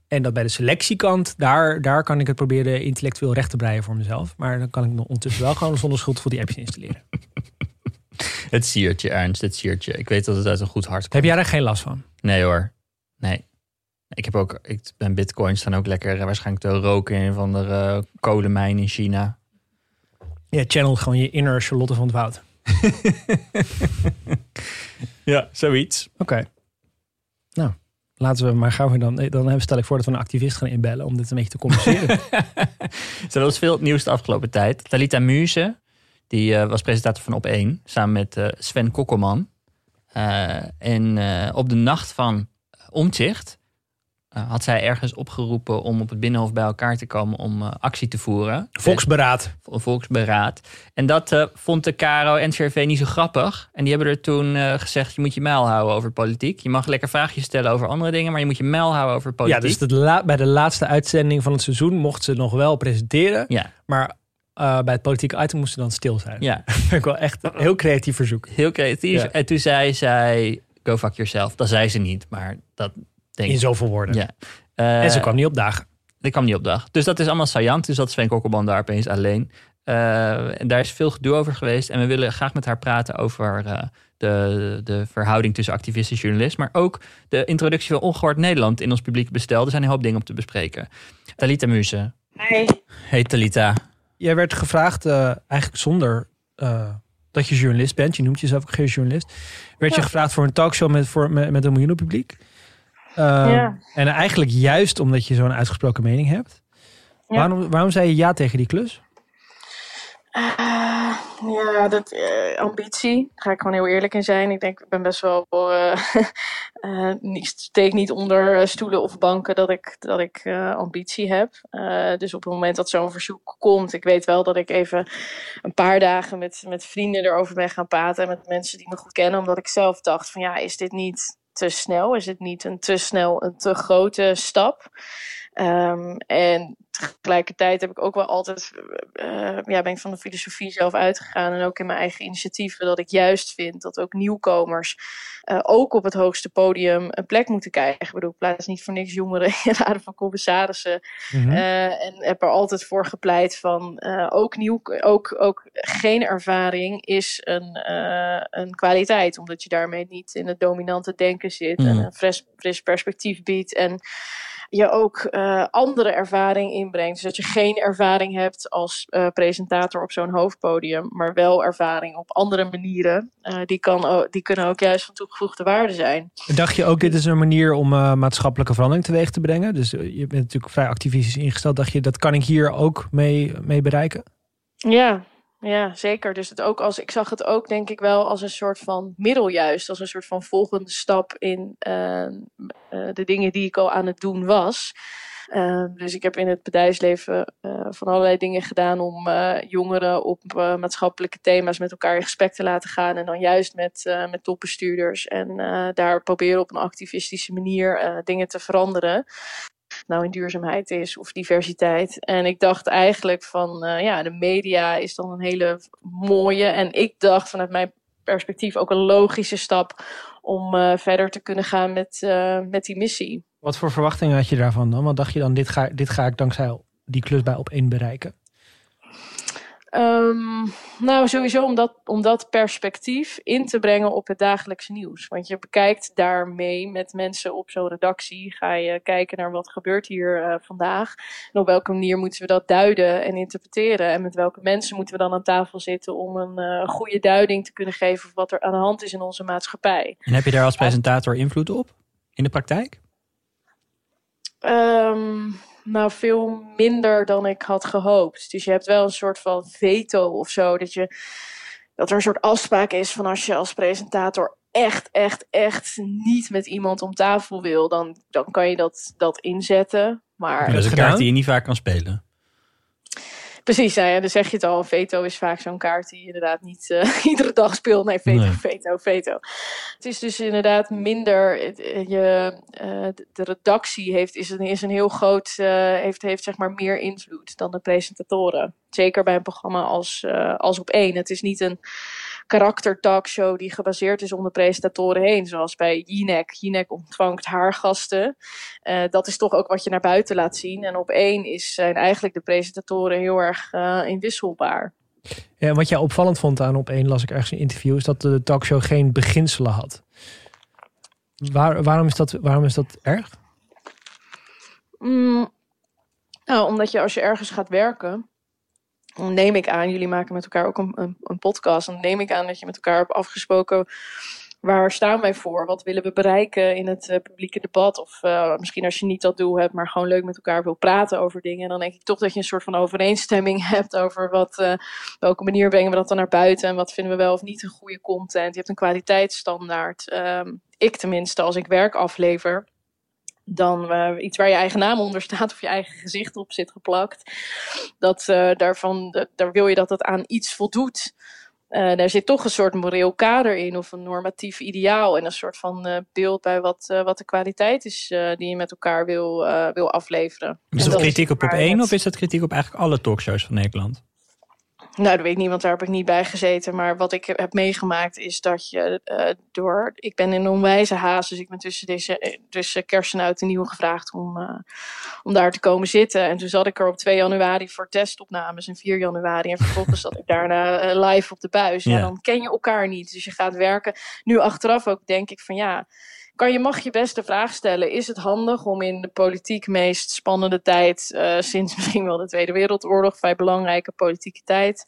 En dat bij de selectiekant, daar, daar kan ik het proberen intellectueel recht te breien voor mezelf. Maar dan kan ik nog ondertussen wel gewoon zonder schuld voor die appjes installeren. Het siertje, Ernst, het siertje. Ik weet dat het uit een goed hart komt. Heb jij daar geen last van? Nee hoor. Nee. Ik heb ook, ik ben bitcoins staan ook lekker eh, waarschijnlijk te roken in van de eh, kolenmijn in China. Je channelt gewoon je inner Charlotte van het Woud. Ja, zoiets. Oké. Nou, laten we maar gauw weer dan. Dan stel ik voor dat we een activist gaan inbellen om dit een beetje te compenseren. Zo, dat was veel het nieuws de afgelopen tijd. Talita Muze, die eh, was presentator van Op1, samen met eh, Sven Kokkelman. Eh, en op de nacht van eh, had zij ergens opgeroepen om op het Binnenhof bij elkaar te komen om actie te voeren. Volksberaad. een volksberaad. En dat vond de KRO en CRV niet zo grappig. En die hebben er toen gezegd, je moet je mijl houden over politiek. Je mag lekker vraagjes stellen over andere dingen, maar je moet je mijl houden over Ja, politiek. dus de la- bij de laatste uitzending van het seizoen mocht ze nog wel presenteren. ja, Maar eh, bij het politieke item moest ze dan stil zijn. ja, Dat vind ik wel echt een heel creatief verzoek. heel creatief. Ja. En toen zei zij, go fuck yourself. Dat zei ze niet, maar dat denk In ik. zoveel woorden. Ja. Eh, En ze kwam niet opdagen. Dat kwam niet op dag. Dus dat is allemaal saillant. Dus dat Sven Kokkelman daar opeens alleen. Eh, en daar is veel gedoe over geweest. En we willen graag met haar praten over eh, de, de verhouding tussen activist en journalist. Maar ook de introductie van Ongehoord Nederland in ons publiek bestel. Er zijn een hoop dingen om te bespreken. Talita Muse. Hey. Hey Talita. Jij werd gevraagd, eh, eigenlijk zonder eh, dat je journalist bent. Je noemt jezelf ook geen journalist. Werd je gevraagd voor een talkshow met, voor, met, met een miljoenen publiek. Eh, Ja. En eigenlijk juist omdat je zo'n uitgesproken mening hebt. Ja. Waarom, waarom zei je ja tegen die klus? Ah, ja, dat eh, ambitie. Daar ga ik gewoon heel eerlijk in zijn. Ik denk, ik ben best wel. eh, niet- steek niet onder stoelen of banken dat ik, dat ik ambitie heb. Dus op het moment dat zo'n verzoek komt, ik weet wel dat ik even een paar dagen met, met vrienden erover ben gaan praten. En met mensen die me goed kennen. Omdat ik zelf dacht: van ja, is dit niet te snel? Is het niet een te snel, een te grote stap? Ehm, en tegelijkertijd heb ik ook wel altijd, eh, ja, ben ik van de filosofie zelf uitgegaan en ook in mijn eigen initiatieven, dat ik juist vind dat ook nieuwkomers eh, ook op het hoogste podium een plek moeten krijgen. Ik bedoel, ik plaats niet voor niks jongeren in raden van commissarissen. Mhm. Eh, en heb er altijd voor gepleit van ook, nieuw, ook, ook geen ervaring is een, een kwaliteit. Omdat je daarmee niet in het dominante denken zit en Mhm. een fris, fris perspectief biedt. En je ook eh, andere ervaring inbrengt. Dus dat je geen ervaring hebt als eh, presentator op zo'n hoofdpodium, maar wel ervaring op andere manieren. Eh, die, kan, die kunnen ook juist van toegevoegde waarde zijn. Dacht je ook, dit is een manier om maatschappelijke verandering teweeg te brengen? Dus je bent natuurlijk vrij activistisch ingesteld. Dacht je, dat kan ik hier ook mee, mee bereiken? Ja, ja, zeker. Dus het ook als, ik zag het ook denk ik wel als een soort van middel juist. Als een soort van volgende stap in eh, eh, de dingen die ik al aan het doen was. Eh, dus ik heb in het bedrijfsleven eh, van allerlei dingen gedaan om eh, jongeren op maatschappelijke thema's met elkaar in gesprek te laten gaan. En dan juist met, met topbestuurders. En daar proberen op een activistische manier dingen te veranderen nou in duurzaamheid is of diversiteit. En ik dacht eigenlijk van, eh, ja, de media is dan een hele mooie. En ik dacht vanuit mijn perspectief ook een logische stap om eh, verder te kunnen gaan met, eh, met die missie. Wat voor verwachtingen had je daarvan dan? Wat dacht je dan, dit ga, dit ga ik dankzij die klus bij op één bereiken? Ehm, nou, sowieso om dat, om dat perspectief in te brengen op het dagelijks nieuws. Want je bekijkt daarmee met mensen op zo'n redactie. Ga je kijken naar wat gebeurt hier eh, vandaag. En op welke manier moeten we dat duiden en interpreteren. En met welke mensen moeten we dan aan tafel zitten om een eh, goede duiding te kunnen geven van wat er aan de hand is in onze maatschappij. En heb je daar als presentator invloed op? In de praktijk? Ehm, nou, veel minder dan ik had gehoopt. Dus je hebt wel een soort van veto of zo. Dat, je, dat er een soort afspraak is van als je als presentator echt, echt, echt niet met iemand om tafel wil, dan, dan kan je dat, dat inzetten. Maar dat is een kaart die je niet vaak kan spelen. Precies, nou ja, dan zeg je het al. Veto is vaak zo'n kaart die je inderdaad niet eh, iedere dag speelt. Nee, veto, Nee. veto, veto. Het is dus inderdaad minder. eh, Je, eh, de- redactie heeft, is, een, is een heel groot. heeft, heeft zeg maar meer invloed dan de presentatoren. Zeker bij een programma als, als op één. Het is niet een karakter talkshow die gebaseerd is om de presentatoren heen. Zoals bij Jinek. Jinek ontvangt haar gasten. Eh, dat is toch ook wat je naar buiten laat zien. En op één is, zijn eigenlijk de presentatoren heel erg uh, inwisselbaar. Ja, wat jij opvallend vond aan op één, las ik ergens in een interview, is dat de talkshow geen beginselen had. Waar, waarom, is dat, waarom is dat erg? Mm, nou, omdat je als je ergens gaat werken, neem ik aan, jullie maken met elkaar ook een, een, podcast. Dan neem ik aan dat je met elkaar hebt afgesproken. Waar staan wij voor? Wat willen we bereiken in het uh, publieke debat? Of uh, misschien als je niet dat doel hebt, maar gewoon leuk met elkaar wil praten over dingen. Dan denk ik toch dat je een soort van overeenstemming hebt over wat, uh, welke manier brengen we dat dan naar buiten. En wat vinden we wel of niet een goede content. Je hebt een kwaliteitsstandaard. Um, ik tenminste, als ik werk aflever dan uh, iets waar je eigen naam onder staat of je eigen gezicht op zit geplakt. Dat, uh, daarvan, daar wil je dat het aan iets voldoet. Uh, daar zit toch een soort moreel kader in of een normatief ideaal en een soort van beeld bij wat, wat de kwaliteit is die je met elkaar wil, wil afleveren. Is dat kritiek op op één of is dat kritiek op eigenlijk alle talkshows van Nederland? Nou, dat weet ik niet, want daar heb ik niet bij gezeten. Maar wat ik heb meegemaakt is dat je uh, door... Ik ben in een onwijze haast, dus ik ben tussen, deze, tussen kerst en oud en nieuw gevraagd om, uh, om daar te komen zitten. En toen zat ik er op 2 januari voor testopnames en 4 januari. En vervolgens zat ik daarna uh, live op de buis. Ja. En dan ken je elkaar niet, dus je gaat werken. Nu achteraf ook denk ik van ja kan je, mag je best de vraag stellen: is het handig om in de politiek meest spannende tijd, uh, sinds misschien wel de Tweede Wereldoorlog, vrij belangrijke politieke tijd,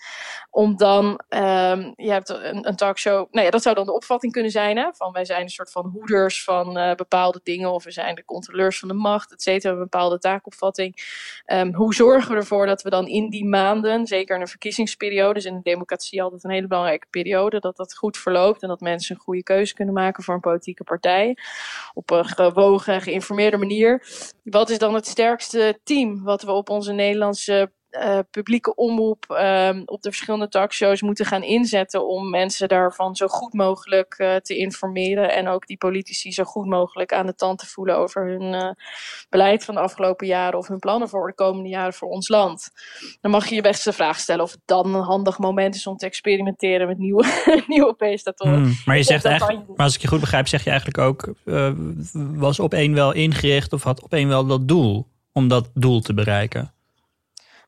om dan, um, je hebt een, talkshow, nou ja, dat zou dan de opvatting kunnen zijn, hè, van wij zijn een soort van hoeders van uh, bepaalde dingen, of we zijn de controleurs van de macht, et cetera, een bepaalde taakopvatting. Um, hoe zorgen we ervoor dat we dan in die maanden, zeker in een verkiezingsperiode, dus in de democratie altijd een hele belangrijke periode, dat dat goed verloopt en dat mensen een goede keuze kunnen maken voor een politieke partij op een gewogen, geïnformeerde manier. Wat is dan het sterkste team wat we op onze Nederlandse uh, publieke omroep uh, op de verschillende talkshows moeten gaan inzetten om mensen daarvan zo goed mogelijk uh, te informeren en ook die politici zo goed mogelijk aan de tand te voelen over hun uh, beleid van de afgelopen jaren of hun plannen voor de komende jaren voor ons land. Dan mag je je best de vraag stellen of het dan een handig moment is om te experimenteren met nieuwe, nieuwe presentatoren. Hmm, maar je zegt eigenlijk, maar als ik je goed begrijp, zeg je eigenlijk ook, was op één wel ingericht of had op één wel dat doel om dat doel te bereiken?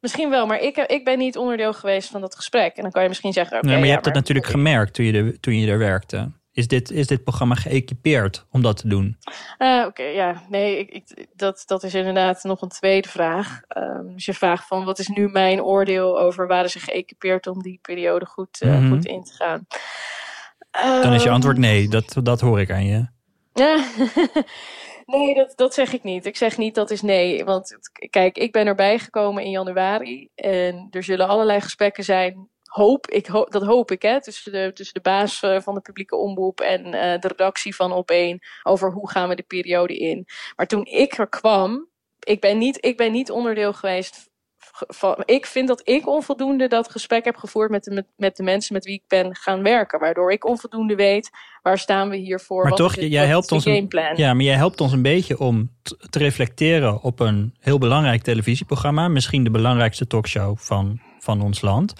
Misschien wel, maar ik, ik ben niet onderdeel geweest van dat gesprek. En dan kan je misschien zeggen... Okay, nee, maar je ja, hebt het natuurlijk gemerkt toen je, er, toen je er werkte. Is dit, is dit programma geëquipeerd om dat te doen? Uh, Oké, okay, ja. Nee, ik, ik, dat, dat is inderdaad nog een tweede vraag. Um, dus je vraagt van, wat is nu mijn oordeel over... waren ze geëquipeerd om die periode goed, uh, mm -hmm. goed in te gaan? Dan is je antwoord nee, dat, dat hoor ik aan je. Ja, Nee, dat, dat zeg ik niet. Ik zeg niet dat is nee. Want kijk, ik ben erbij gekomen in januari. En er zullen allerlei gesprekken zijn. Hoop, ik dat hoop ik, hè, tussen de, tussen de baas van de publieke omroep en uh, de redactie van Op1 over hoe gaan we de periode in. Maar toen ik er kwam, ik ben niet, ik ben niet onderdeel geweest van, ik vind dat ik onvoldoende dat gesprek heb gevoerd met de, met, met, de mensen met wie ik ben gaan werken. Waardoor ik onvoldoende weet waar staan we hier voor. Maar toch, het, jij helpt ons een, ja, maar jij helpt ons een beetje om te reflecteren op een heel belangrijk televisieprogramma. Misschien de belangrijkste talkshow van, van ons land.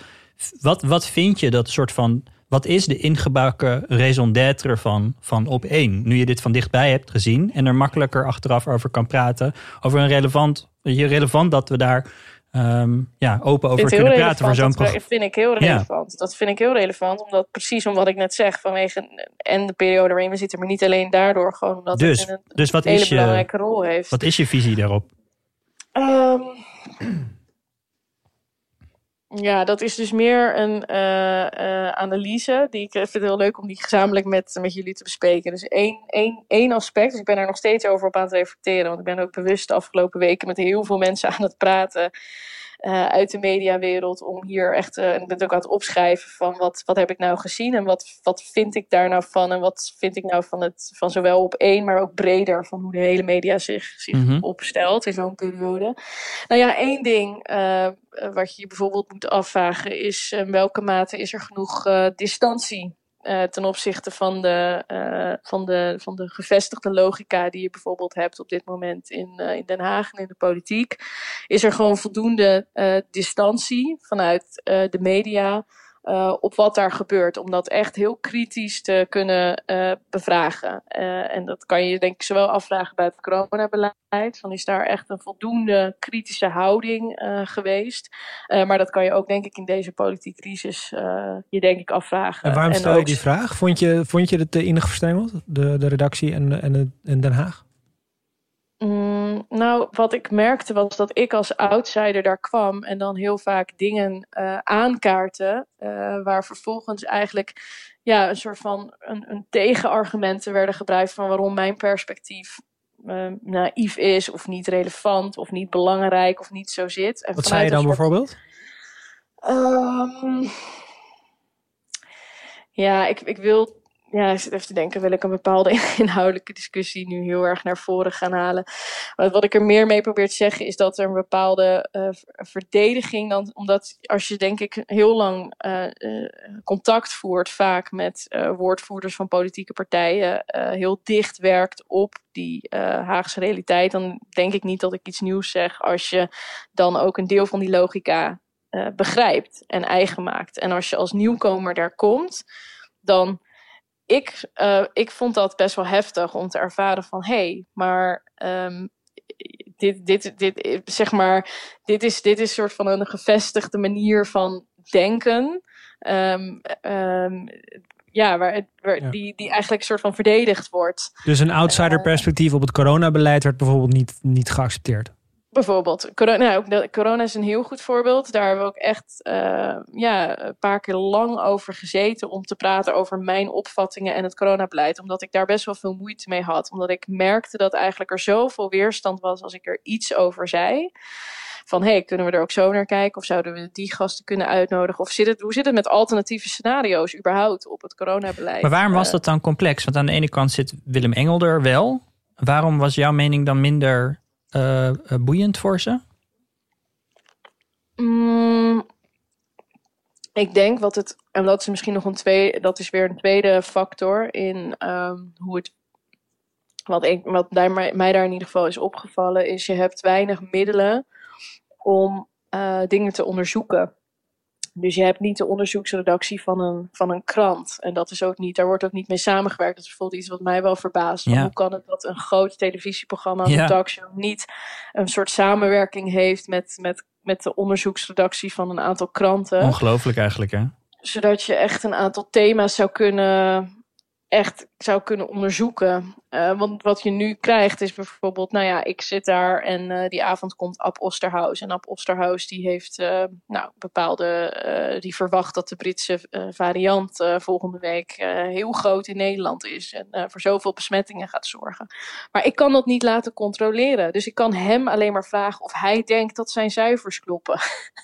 Wat, wat vind je dat soort van. Wat is de ingebakken raison d'être van, van op één? Nu je dit van dichtbij hebt gezien en er makkelijker achteraf over kan praten. Over een relevant. Relevant dat we daar um, ja, open over kunnen praten voor zo'n programma. Dat vind ik heel relevant. Ja. Dat vind ik heel relevant, omdat precies om wat ik net zeg, vanwege en de periode waarin we zitten, maar niet alleen daardoor, gewoon omdat dus, het een dus wat hele is je, belangrijke rol heeft. Wat is je visie daarop? Um, ja, dat is dus meer een uh, uh, analyse. Die ik vind het heel leuk om die gezamenlijk met, met jullie te bespreken. Dus één, één, één aspect, dus ik ben daar nog steeds over op aan het reflecteren. Want ik ben ook bewust de afgelopen weken met heel veel mensen aan het praten. Uh, uit de mediawereld om hier echt, uh, ik ben ook aan het opschrijven van wat, wat heb ik nou gezien en wat, wat vind ik daar nou van en wat vind ik nou van, het, van zowel op één, maar ook breder van hoe de hele media zich, zich mm -hmm. opstelt in zo'n periode. Nou ja, één ding uh, wat je bijvoorbeeld moet afvragen is in welke mate is er genoeg distantie uh, ten opzichte van de, uh, van, de, van de gevestigde logica die je bijvoorbeeld hebt op dit moment in, uh, in Den Haag en in de politiek, is er gewoon voldoende distantie vanuit de media uh, op wat daar gebeurt. Om dat echt heel kritisch te kunnen uh, bevragen. Uh, en dat kan je denk ik zowel afvragen bij het coronabeleid. Van is daar echt een voldoende kritische houding geweest. maar dat kan je ook denk ik in deze politieke crisis je denk ik afvragen. En waarom stel je die vraag? Vond je, vond je het te innig verstrengeld? De, de redactie en, en, en Den Haag? Mm, nou, wat ik merkte was dat ik als outsider daar kwam en dan heel vaak dingen uh, aankaarten, uh, waar vervolgens eigenlijk ja, een soort van een, een tegenargumenten werden gebruikt van waarom mijn perspectief uh, naïef is of niet relevant of niet belangrijk of niet zo zit. En Wat zei je dan soort... bijvoorbeeld? Um, ja, ik, ik wil ja, ik zit even te denken, wil ik een bepaalde inhoudelijke discussie nu heel erg naar voren gaan halen. Maar wat ik er meer mee probeer te zeggen is dat er een bepaalde uh, verdediging, dan, omdat als je denk ik heel lang uh, uh, contact voert, vaak met woordvoerders van politieke partijen, heel dicht werkt op die Haagse realiteit, dan denk ik niet dat ik iets nieuws zeg als je dan ook een deel van die logica begrijpt en eigen maakt. En als je als nieuwkomer daar komt, dan ik, uh, ik vond dat best wel heftig om te ervaren van hé, hey, maar um, dit, dit, dit, zeg maar, dit is, dit is soort van een gevestigde manier van denken. Um, um, ja, waar, waar ja. Die, die eigenlijk een soort van verdedigd wordt. Dus een outsider perspectief op het coronabeleid werd bijvoorbeeld niet, niet geaccepteerd? Bijvoorbeeld, corona, nou, corona is een heel goed voorbeeld. Daar hebben we ook echt uh, ja, een paar keer lang over gezeten om te praten over mijn opvattingen en het coronabeleid. Omdat ik daar best wel veel moeite mee had. Omdat ik merkte dat eigenlijk er zoveel weerstand was als ik er iets over zei. Van hey, kunnen we er ook zo naar kijken? Of zouden we die gasten kunnen uitnodigen? Of zit het, hoe zit het met alternatieve scenario's überhaupt op het coronabeleid? Maar waarom was uh, dat dan complex? Want aan de ene kant zit Willem Engel er wel. Waarom was jouw mening dan minder uh, boeiend voor ze? Mm, ik denk wat het, en dat is misschien nog een tweede, dat is weer een tweede factor in um, hoe het, wat, ik, wat mij, daar in ieder geval is opgevallen, is je hebt weinig middelen om uh, dingen te onderzoeken. Dus je hebt niet de onderzoeksredactie van een, van een krant. En dat is ook niet, daar wordt ook niet mee samengewerkt. Dat is bijvoorbeeld iets wat mij wel verbaast. Ja. Hoe kan het dat een groot televisieprogramma ja. een talkshow niet een soort samenwerking heeft met, met, met de onderzoeksredactie van een aantal kranten? Ongelooflijk eigenlijk, hè? Zodat je echt een aantal thema's zou kunnen echt zou kunnen onderzoeken. Uh, want wat je nu krijgt is bijvoorbeeld, nou ja, ik zit daar en uh, die avond komt Ab Osterhaus. En Ab Osterhaus die heeft uh, nou, bepaalde, die verwacht dat de Britse variant volgende week heel groot in Nederland is. En voor zoveel besmettingen gaat zorgen. Maar ik kan dat niet laten controleren. Dus ik kan hem alleen maar vragen of hij denkt dat zijn cijfers kloppen.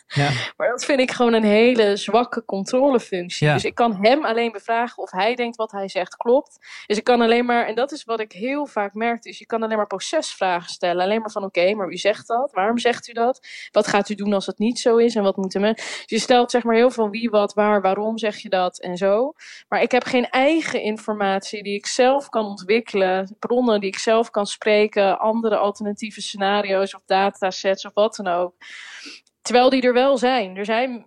Ja. maar dat vind ik gewoon een hele zwakke controlefunctie. Ja. Dus ik kan hem alleen bevragen of hij denkt wat hij zegt klopt. Dus ik kan alleen maar, en dat is wat ik heel vaak merkte, is je kan alleen maar procesvragen stellen. Alleen maar van oké, maar wie zegt dat? Waarom zegt u dat? Wat gaat u doen als het niet zo is? En wat moeten we? Dus je stelt zeg maar heel veel wie, wat, waar, waarom zeg je dat en zo. Maar ik heb geen eigen informatie die ik zelf kan ontwikkelen, bronnen die ik zelf kan spreken, andere alternatieve scenario's of datasets of wat dan ook. Terwijl die er wel zijn. Er zijn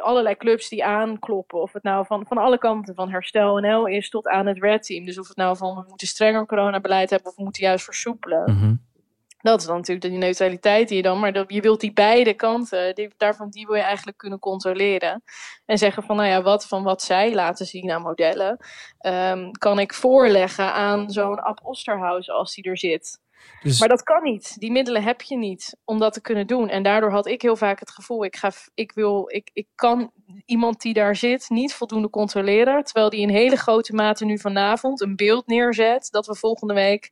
allerlei clubs die aankloppen. Of het nou van, van alle kanten, van Herstel NL is tot aan het Red Team. Dus of het nou van we moeten strenger coronabeleid hebben of we moeten juist versoepelen. Mm -hmm. Dat is dan natuurlijk de neutraliteit die je dan, maar dat, je wilt die beide kanten, die, daarvan die wil je eigenlijk kunnen controleren. En zeggen van, nou ja, wat van wat zij laten zien aan modellen, um, kan ik voorleggen aan zo'n Ab Osterhaus als die er zit. Dus... Maar dat kan niet. Die middelen heb je niet om dat te kunnen doen. En daardoor had ik heel vaak het gevoel, ik, ga, ik, wil, ik, ik kan iemand die daar zit niet voldoende controleren. Terwijl die in hele grote mate nu vanavond een beeld neerzet dat we volgende week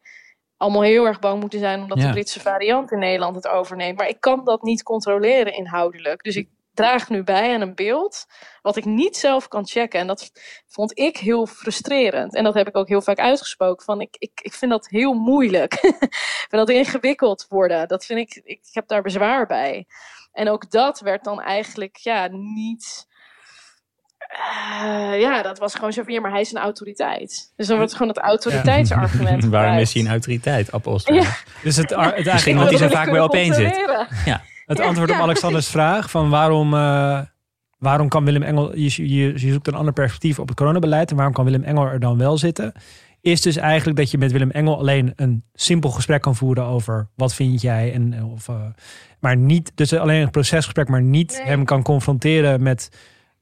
allemaal heel erg bang moeten zijn omdat ja. de Britse variant in Nederland het overneemt. Maar ik kan dat niet controleren inhoudelijk. Dus ik draag nu bij aan een beeld wat ik niet zelf kan checken. En dat vond ik heel frustrerend. En dat heb ik ook heel vaak uitgesproken. Van ik, ik, ik vind dat heel moeilijk. ik vind dat ingewikkeld worden. Dat vind ik, ik heb daar bezwaar bij. En ook dat werd dan eigenlijk ja, niet. Uh, ja, dat was gewoon zo van, ja, maar hij is een autoriteit. Dus dan wordt gewoon het autoriteitsargument ja. Waarom is hij een autoriteit, Apostel? Ja. Dus het, het Misschien omdat hij zo vaak mee opeen zit. Ja. Het antwoord op Alexanders vraag van waarom, uh, waarom kan Willem Engel, je, je, je zoekt een ander perspectief op het coronabeleid en waarom kan Willem Engel er dan wel zitten? Is dus eigenlijk dat je met Willem Engel alleen een simpel gesprek kan voeren over wat vind jij en of, uh, maar niet, dus alleen een procesgesprek, maar niet hem kan confronteren met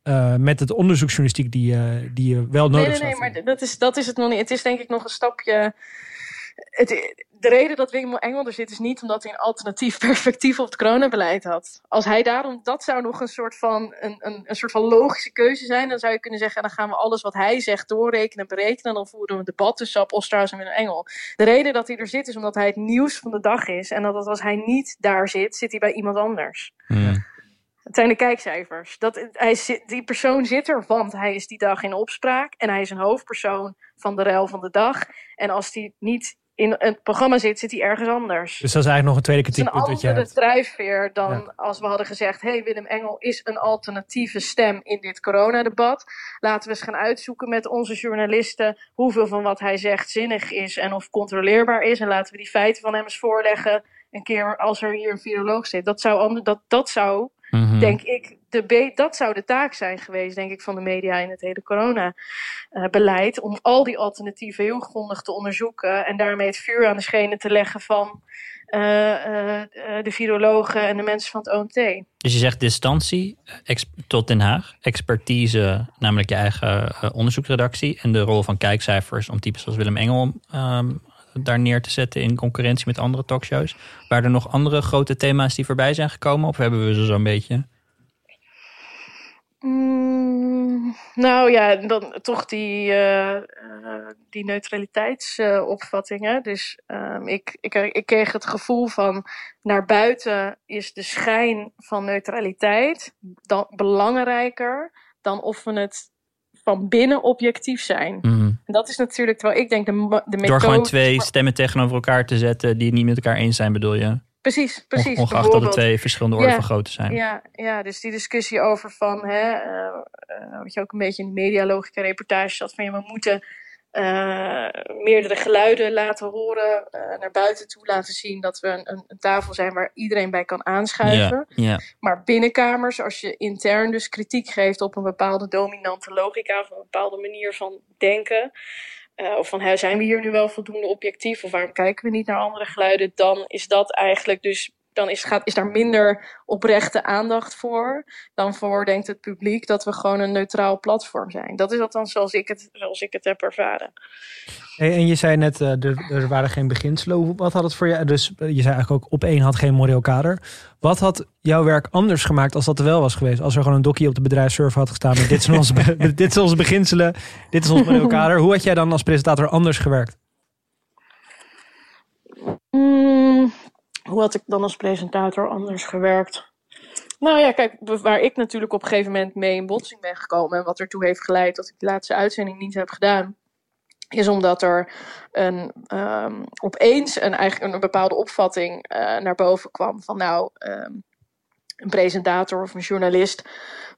uh, met het onderzoeksjournalistiek die, uh, die je wel nodig nee, nee, nee, maar dat is, dat is het nog niet. Het is denk ik nog een stapje. Het, de reden dat Willem Engel er zit is niet omdat hij een alternatief perspectief op het coronabeleid had. Als hij daarom, dat zou nog een soort van, een, een, een soort van logische keuze zijn. Dan zou je kunnen zeggen, dan gaan we alles wat hij zegt doorrekenen, berekenen. En dan voeren we een debat tussen Ab Osterhaus en Willem Engel. De reden dat hij er zit is omdat hij het nieuws van de dag is. En dat als hij niet daar zit, zit hij bij iemand anders. Hmm. Het zijn de kijkcijfers. Dat, hij die persoon zit er, want hij is die dag in opspraak. En hij is een hoofdpersoon van de rel van de dag. En als hij niet in het programma zit, zit hij ergens anders. Dus dat is eigenlijk nog een tweede kritiekpunt dat je hebt. Een andere drijfveer dan ja. als we hadden gezegd... hey, Willem Engel is een alternatieve stem in dit coronadebat. Laten we eens gaan uitzoeken met onze journalisten... hoeveel van wat hij zegt zinnig is en of controleerbaar is. En laten we die feiten van hem eens voorleggen... een keer als er hier een viroloog zit. Dat zou, dat, dat zou Mhm. denk ik, de dat zou de taak zijn geweest, denk ik, van de media in het hele coronabeleid. om al die alternatieven heel grondig te onderzoeken. En daarmee het vuur aan de schenen te leggen van uh, uh, de virologen en de mensen van het OMT. Dus je zegt distantie tot Den Haag, expertise, namelijk je eigen onderzoeksredactie. en de rol van kijkcijfers om types zoals Willem Engel. Um, daar neer te zetten in concurrentie met andere talkshows. Waren er nog andere grote thema's die voorbij zijn gekomen? Of hebben we ze zo'n beetje? Mm, nou ja, dan toch die, uh, uh, die neutraliteitsopvattingen. Dus um, ik, ik, ik kreeg het gevoel van naar buiten is de schijn van neutraliteit dan belangrijker dan of we het van binnen objectief zijn. Mm. En dat is natuurlijk, terwijl ik denk, de, de methode... Door gewoon twee stemmen tegenover elkaar te zetten die het niet met elkaar eens zijn, bedoel je? Precies, precies. Ongeacht dat het twee verschillende orde ja, van grootte zijn. Ja, ja, dus die discussie over van, hè, uh, uh, wat je ook een beetje in de medialogica reportage had, van ja, we moeten uh, meerdere geluiden laten horen, uh, naar buiten toe laten zien dat we een, een, tafel zijn waar iedereen bij kan aanschuiven. Maar binnenkamers, als je intern dus kritiek geeft op een bepaalde dominante logica of een bepaalde manier van denken, uh, of van hè, zijn we hier nu wel voldoende objectief of waarom kijken we niet naar andere geluiden, dan is dat eigenlijk dus dan is, gaat, is daar minder oprechte aandacht voor dan voor, denkt het publiek, dat we gewoon een neutraal platform zijn. Dat is althans zoals ik het, zoals ik het heb ervaren. Hey, en je zei net, uh, er, er, waren geen beginselen. Wat had het voor jou? Dus je zei eigenlijk ook, op één had geen moreel kader. Wat had jouw werk anders gemaakt als dat er wel was geweest? Als er gewoon een dokje op de bedrijfsserver had gestaan met dit zijn onze, dit zijn onze beginselen, dit is ons moreel kader. Hoe had jij dan als presentator anders gewerkt? Mm, hoe had ik dan als presentator anders gewerkt? Nou ja, kijk, waar ik natuurlijk op een gegeven moment mee in botsing ben gekomen en wat ertoe heeft geleid dat ik de laatste uitzending niet heb gedaan, is omdat er een, um, opeens een, een bepaalde opvatting uh, naar boven kwam van nou, um, een presentator of een journalist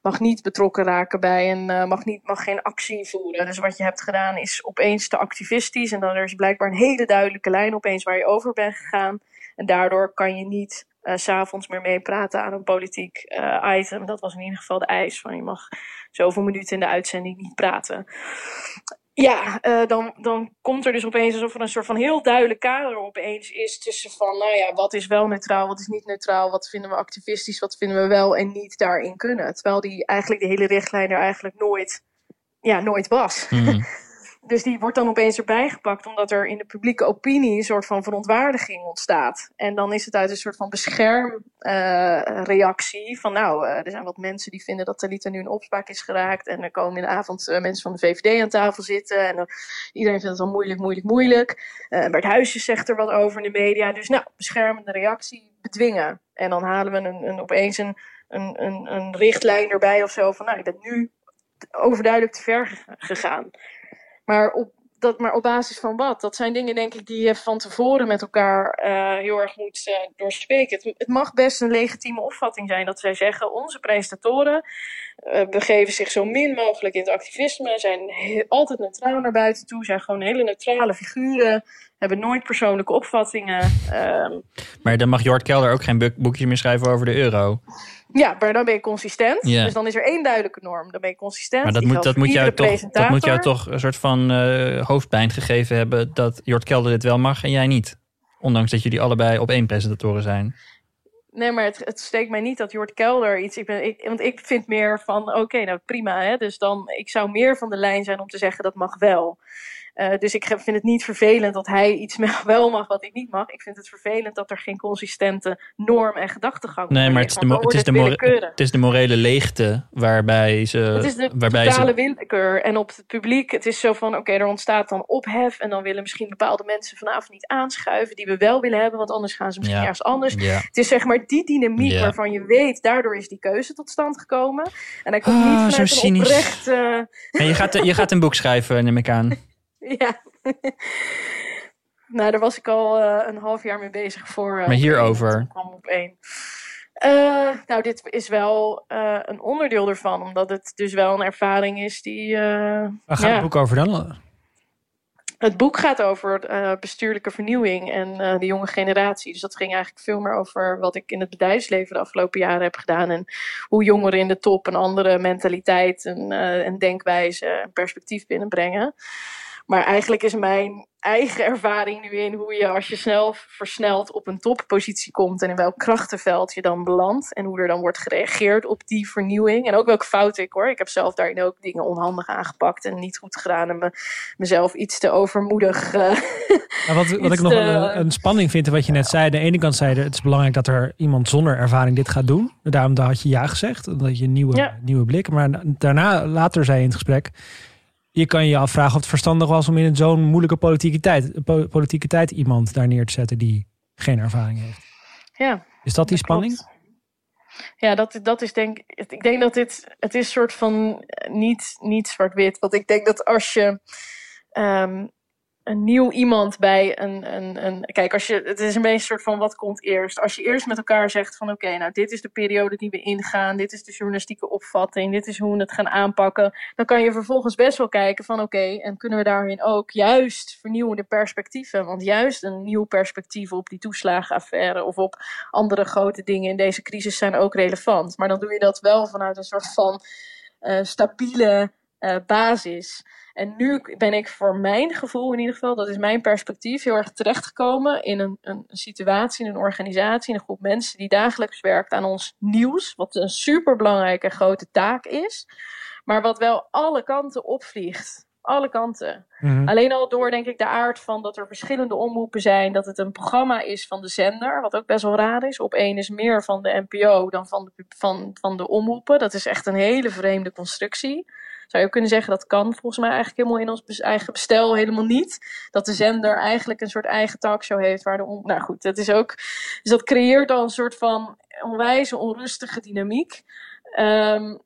mag niet betrokken raken bij een, uh, mag, niet, mag geen actie voeren. Dus wat je hebt gedaan is opeens te activistisch en dan er is blijkbaar een hele duidelijke lijn opeens waar je over bent gegaan. En daardoor kan je niet uh, s'avonds meer meepraten aan een politiek uh, item. Dat was in ieder geval de eis van je mag zoveel minuten in de uitzending niet praten. Ja, uh, dan, dan komt er dus opeens alsof er een soort van heel duidelijk kader opeens is tussen van, nou ja, wat is wel neutraal, wat is niet neutraal, wat vinden we activistisch, wat vinden we wel en niet daarin kunnen. Terwijl die eigenlijk de hele richtlijn er eigenlijk nooit, ja, nooit was. Mm. Dus die wordt dan opeens erbij gepakt, omdat er in de publieke opinie een soort van verontwaardiging ontstaat. En dan is het uit een soort van beschermreactie uh, van nou, uh, er zijn wat mensen die vinden dat Talita nu in opspraak is geraakt. En er komen in de avond uh, mensen van de VVD aan tafel zitten. En iedereen vindt het al moeilijk, moeilijk, moeilijk. Bert Huisjes zegt er wat over in de media. Dus nou, beschermende reactie bedwingen. En dan halen we een, een, opeens een, een, een, een richtlijn erbij of zo van nou, je bent nu overduidelijk te ver gegaan. Maar op, dat, maar op basis van wat? Dat zijn dingen, denk ik, die je van tevoren met elkaar uh, heel erg moet uh, doorspreken. Het, het, mag best een legitieme opvatting zijn dat zij zeggen: onze presentatoren uh, begeven zich zo min mogelijk in het activisme, zijn altijd neutraal naar buiten toe, zijn gewoon hele neutrale figuren, hebben nooit persoonlijke opvattingen. Um, maar dan mag Jort Kelder ook geen boekjes meer schrijven over de euro. Ja, maar dan ben je consistent. Dus dan is er één duidelijke norm. Dan ben je consistent. Maar dat, moet, dat, moet, jou toch, dat moet jou toch een soort van uh, hoofdpijn gegeven hebben... dat Jort Kelder dit wel mag en jij niet. Ondanks dat jullie allebei op één presentatoren zijn. Nee, maar het, het steekt mij niet dat Jort Kelder iets... Ik ben, ik, want ik vind meer van, oké, nou prima. Hè, dus dan, ik zou meer van de lijn zijn om te zeggen dat mag wel. Uh, dus ik vind het niet vervelend dat hij iets wel mag wat ik niet mag. Ik vind het vervelend dat er geen consistente norm en gedachtegang nee, maar het is, de, het, is de het is de morele leegte waarbij ze. Het is de waarbij totale ze... willekeur. En op het publiek, het is zo van: oké, er ontstaat dan ophef. En dan willen misschien bepaalde mensen vanavond niet aanschuiven. die we wel willen hebben, want anders gaan ze misschien ja. ergens anders. Ja. Het is zeg maar die dynamiek ja. waarvan je weet, daardoor is die keuze tot stand gekomen. En hij komt oh, niet vanuit een oprecht. Uh... En je, gaat, je gaat een boek schrijven, neem ik aan. Ja. nou, daar was ik al uh, een half jaar mee bezig voor. Uh, maar hierover? kwam op één. Uh, nou, dit is wel een onderdeel ervan, omdat het dus wel een ervaring is die. Waar gaat ja. het boek over dan? Het boek gaat over bestuurlijke vernieuwing en de jonge generatie. Dus dat ging eigenlijk veel meer over wat ik in het bedrijfsleven de afgelopen jaren heb gedaan. En hoe jongeren in de top een andere mentaliteit en, en denkwijze en perspectief binnenbrengen. Maar eigenlijk is mijn eigen ervaring nu in hoe je als je snel versneld op een toppositie komt en in welk krachtenveld je dan belandt en hoe er dan wordt gereageerd op die vernieuwing. En ook welke fouten ik hoor. Ik heb zelf daarin ook dingen onhandig aangepakt en niet goed gedaan en me, mezelf iets te overmoedig. Uh, wat, wat ik nog een, een, spanning vind in wat je net zei. De ene kant zei het is belangrijk dat er iemand zonder ervaring dit gaat doen. Daarom had je ja gezegd, dat je een nieuwe, nieuwe blik. Maar daarna, later zei je in het gesprek je kan je afvragen of het verstandig was om in zo'n moeilijke politieke tijd, politieke tijd iemand daar neer te zetten die geen ervaring heeft. Ja. Is dat die spanning? Ja, dat, dat is denk ik. denk dat dit. Het is soort van niet, niet zwart-wit. Want ik denk dat als je. Um, een nieuw iemand bij een, een, een. Kijk, als je, het is een beetje soort van wat komt eerst. Als je eerst met elkaar zegt van oké, nou dit is de periode die we ingaan, dit is de journalistieke opvatting, dit is hoe we het gaan aanpakken. Dan kan je vervolgens best wel kijken van oké, en kunnen we daarin ook juist vernieuwende perspectieven. Want juist een nieuw perspectief op die toeslagenaffaire of op andere grote dingen in deze crisis zijn ook relevant. Maar dan doe je dat wel vanuit een soort van uh, stabiele uh, basis. En nu ben ik voor mijn gevoel in ieder geval, dat is mijn perspectief, heel erg terechtgekomen in een, een situatie, in een organisatie, een groep mensen die dagelijks werkt aan ons nieuws. Wat een superbelangrijke grote taak is. Maar wat wel alle kanten opvliegt alle kanten. Mhm. Alleen al door, denk ik, de aard van dat er verschillende omroepen zijn. Dat het een programma is van de zender, wat ook best wel raar is. Op één is meer van de NPO dan van de, van, van de omroepen. Dat is echt een hele vreemde constructie zou je kunnen zeggen dat kan volgens mij eigenlijk helemaal in ons eigen bestel helemaal niet. Dat de zender eigenlijk een soort eigen talkshow heeft waar de nou goed, dat is ook dus dat creëert dan een soort van onwijze onrustige dynamiek. Um,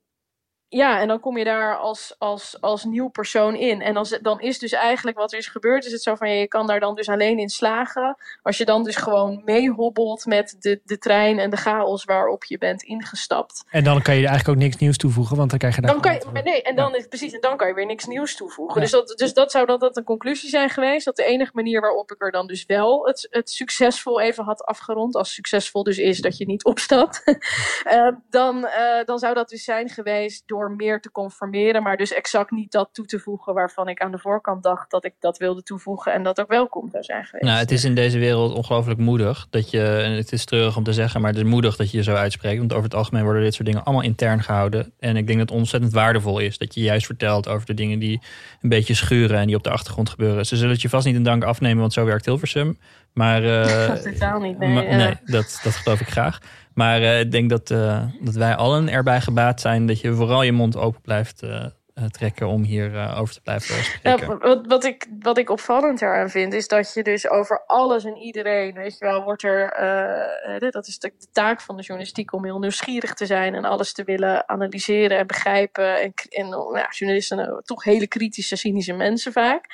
ja, en dan kom je daar als, als, als nieuw persoon in. En als, dan is dus eigenlijk wat er is gebeurd, is het zo van ja, je kan daar dan dus alleen in slagen. Als je dan dus gewoon meehobbelt met de, de trein en de chaos waarop je bent ingestapt. En dan kan je eigenlijk ook niks nieuws toevoegen, want dan krijg je daar. Dan kan je, nee, en dan is precies, en dan kan je weer niks nieuws toevoegen. Dus, dat, dus dat zou dat, dat een conclusie zijn geweest. Dat de enige manier waarop ik er dan dus wel het, het succesvol even had afgerond, als succesvol dus is dat je niet opstapt, uh, dan, uh, dan zou dat dus zijn geweest door meer te conformeren, maar dus exact niet dat toe te voegen waarvan ik aan de voorkant dacht dat ik dat wilde toevoegen en dat ook welkom zou zijn geweest. Nou, het is in deze wereld ongelooflijk moedig dat je, en het is treurig om te zeggen, maar het is moedig dat je je zo uitspreekt, want over het algemeen worden dit soort dingen allemaal intern gehouden. En ik denk dat het ontzettend waardevol is dat je juist vertelt over de dingen die een beetje schuren en die op de achtergrond gebeuren. Ze zullen het je vast niet in dank afnemen, want zo werkt Hilversum. Maar, uh, Totaal niet, nee. nee, dat, dat geloof ik graag. Maar uh, ik denk dat, uh, dat wij allen erbij gebaat zijn dat je vooral je mond open blijft eh, trekken om hier uh, over te blijven spreken. Ja, wat, wat, ik, wat ik opvallend eraan vind, is dat je dus over alles en iedereen, weet je wel, wordt er, uh, dat is de, de, taak van de journalistiek om heel nieuwsgierig te zijn en alles te willen analyseren en begrijpen. En, en nou ja, journalisten zijn toch hele kritische, cynische mensen vaak.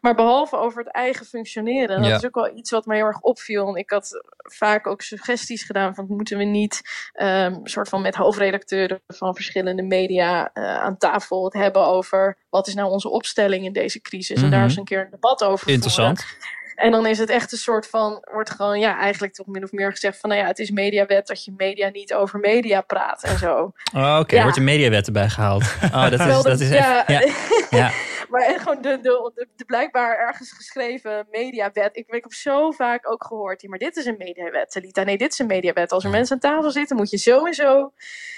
Maar behalve over het eigen functioneren, dat is ook wel iets wat mij heel erg opviel. Ik had vaak ook suggesties gedaan van moeten we niet um, soort van met hoofdredacteuren van verschillende media aan tafel hebben over wat is nou onze opstelling in deze crisis. En daar is mhm. een keer een debat over Interessant. En dan is het echt een soort van, wordt gewoon ja, eigenlijk toch min of meer gezegd van, nou ja, het is mediawet dat je media niet over media praat en zo. Oh, Oké, er wordt een mediawet erbij gehaald. Oh, dat is, dat is ja, echt, ja. ja. maar gewoon de, de, de, de blijkbaar ergens geschreven mediawet. Ik, ik heb zo vaak ook gehoord, ja, maar dit is een mediawet, Talita. Nee, dit is een mediawet. Als er mensen aan tafel zitten, moet je zo en zo.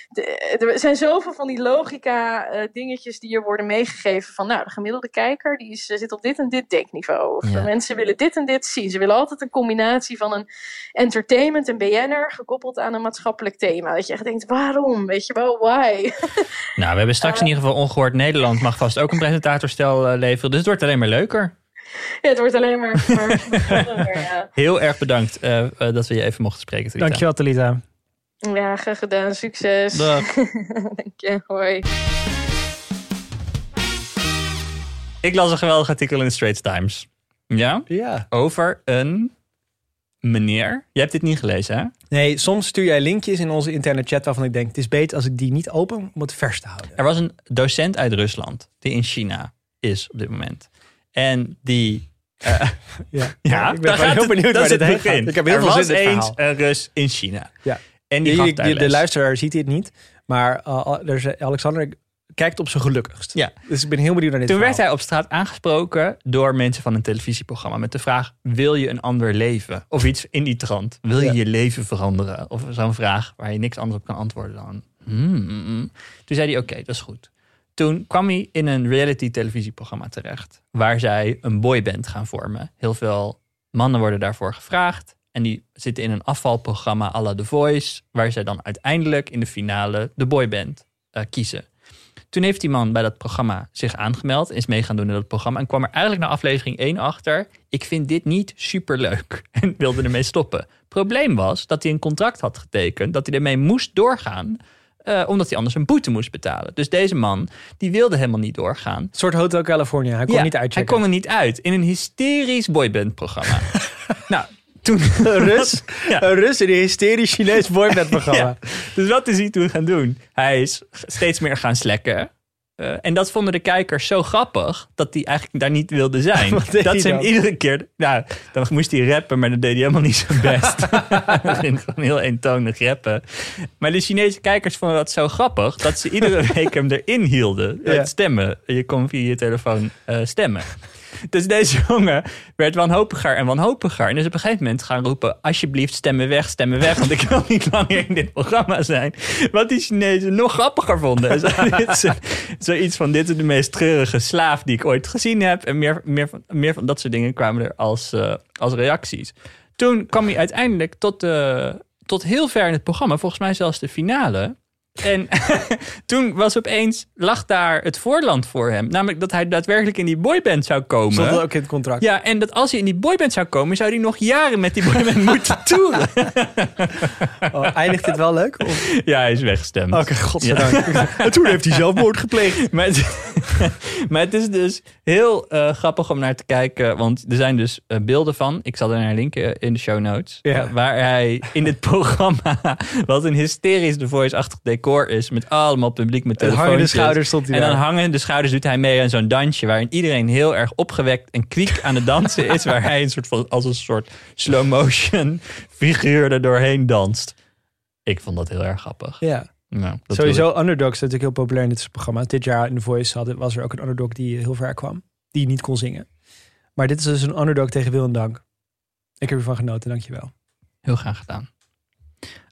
De- er zijn zoveel van die logica eh, dingetjes die er worden meegegeven van, nou, de gemiddelde kijker die is, zit op dit en dit denkniveau. Of Ja. eh, mensen willen dit en dit zien. Ze willen altijd een combinatie van een entertainment, een BN'er, gekoppeld aan een maatschappelijk thema. Dat je echt denkt, waarom? Weet je wel, why? Nou, we hebben straks in ieder geval Ongehoord Nederland mag vast ook een presentatorstel eh, leveren. Dus het wordt alleen maar leuker. Ja, het wordt alleen maar. Heel erg bedankt eh, eh, dat we je even mochten spreken. Talita. Dankjewel, Talita. ja, graag gedaan. Succes. Dag. Dank je. Hoi. Ik las een geweldig artikel in de Straits Times. Ja? Ja. Over een meneer. Je hebt dit niet gelezen, hè? Nee, soms stuur jij linkjes in onze interne chat waarvan ik denk... het is beter als ik die niet open om het vers te houden. Er was een docent uit Rusland die in China is op dit moment. En die. eh, Ja, ja, ik ben daar gewoon gaat heel het- benieuwd dat waar dit heen het gaat. Ik heb heel er veel was zin in dit eens verhaal. een Rus in China. Ja. En die de, luisteraar ziet dit niet, maar uh, is- Alexander kijkt op zijn gelukkigst. Ja. Dus ik ben heel benieuwd naar dit Toen werd hij op straat aangesproken door mensen van een televisieprogramma met de vraag: Wil je een ander leven? Of iets in die trant. Wil je Ja. je leven veranderen? Of zo'n vraag waar je niks anders op kan antwoorden dan. "Hmm." Toen zei hij: Oké, dat is goed. Toen kwam hij in een reality televisieprogramma terecht. Waar zij een boyband gaan vormen. Heel veel mannen worden daarvoor gevraagd. En die zitten in een afvalprogramma à la The Voice. Waar zij dan uiteindelijk in de finale de boyband eh, kiezen. Toen heeft die man bij dat programma zich aangemeld. Is mee gaan doen in dat programma. En kwam er eigenlijk na aflevering 1 achter. Ik vind dit niet superleuk. En wilde ermee stoppen. Probleem was dat hij een contract had getekend. Dat hij ermee moest doorgaan. Eh, omdat hij anders een boete moest betalen. Dus deze man, die wilde helemaal niet doorgaan. Een soort Hotel California. Hij kon Ja, niet Hij uitchecken. kon er niet uit. In een hysterisch boybandprogramma. nou, toen... Een Rus, Ja. een Rus in een hysterisch Chinees boybandprogramma. Ja. Dus wat is hij toen gaan doen? Hij is steeds meer gaan slekken. Eh, en dat vonden de kijkers zo grappig dat hij eigenlijk daar niet wilde zijn. Dat ze hem iedere keer. Nou, dan moest hij rappen, maar dat deed hij helemaal niet zo best. hij ging gewoon heel eentonig rappen. Maar de Chinese kijkers vonden dat zo grappig dat ze iedere week hem erin hielden. Ja. Het stemmen. Je kon via je telefoon eh, stemmen. Dus deze jongen werd wanhopiger en wanhopiger. En is op een gegeven moment gaan roepen... alsjeblieft, stemmen weg, stemmen weg... want ik wil niet langer in dit programma zijn. Wat die Chinezen nog grappiger vonden. Zoiets van, dit is de meest treurige slaaf die ik ooit gezien heb. En meer, meer, van, meer van dat soort dingen kwamen er als, eh, als reacties. Toen kwam hij uiteindelijk tot, eh, tot heel ver in het programma. Volgens mij zelfs de finale. En toen was opeens, lag daar het voorland voor hem. Namelijk dat hij daadwerkelijk in die boyband zou komen. Stond dat ook in het contract. Ja, en dat als hij in die boyband zou komen, zou hij nog jaren met die boyband moeten toeren. Oh, eindigt dit wel leuk? Of- Ja, hij is weggestemd. Oké, godzijdank. En toen heeft hij zelfmoord gepleegd. Maar het, maar het is dus heel eh, grappig om naar te kijken. Want er zijn dus eh, beelden van. Ik zal er naar linken in de show notes. Ja. eh, waar hij in dit programma. Wat een hysterisch The Voice-achtig decor is. Met allemaal publiek met telefoontjes. schouders stond hij En dan daar. hangen de schouders doet hij mee aan zo'n dansje. Waarin iedereen heel erg opgewekt en kwiek aan het dansen is. waar hij een soort van, als een soort slow motion figuur er doorheen danst. Ik vond dat heel erg grappig. Ja. Nou, dat Sowieso underdogs natuurlijk heel populair in dit soort programma's. Dit jaar in The Voice hadden, was er ook een underdog die heel ver kwam. Die niet kon zingen. Maar dit is dus een underdog tegen wil en dank. Ik heb ervan genoten, dankjewel. Heel graag gedaan.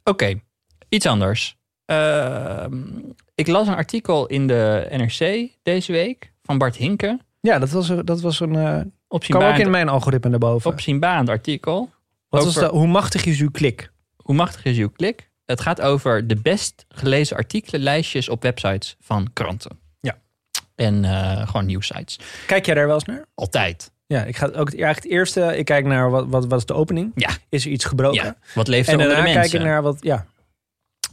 Oké, iets anders. Ehm, ik las een artikel in de NRC deze week van Bart Hinke. Ja, dat was, dat was een... eh kwam ook in mijn algoritme naar boven. opzienbarend artikel. Wat was over- de, hoe machtig is uw klik? Hoe machtig is uw klik? Het gaat over de best gelezen artikelenlijstjes op websites van kranten. Ja. En eh, gewoon nieuwsites. Kijk jij daar wel eens naar? Altijd. Ja, ik ga ook het, eigenlijk het eerste... Ik kijk naar wat, wat, wat is de opening? Ja. Is er iets gebroken? Ja. Wat leeft er En onder daarna de kijk mensen? ik naar wat... Ja.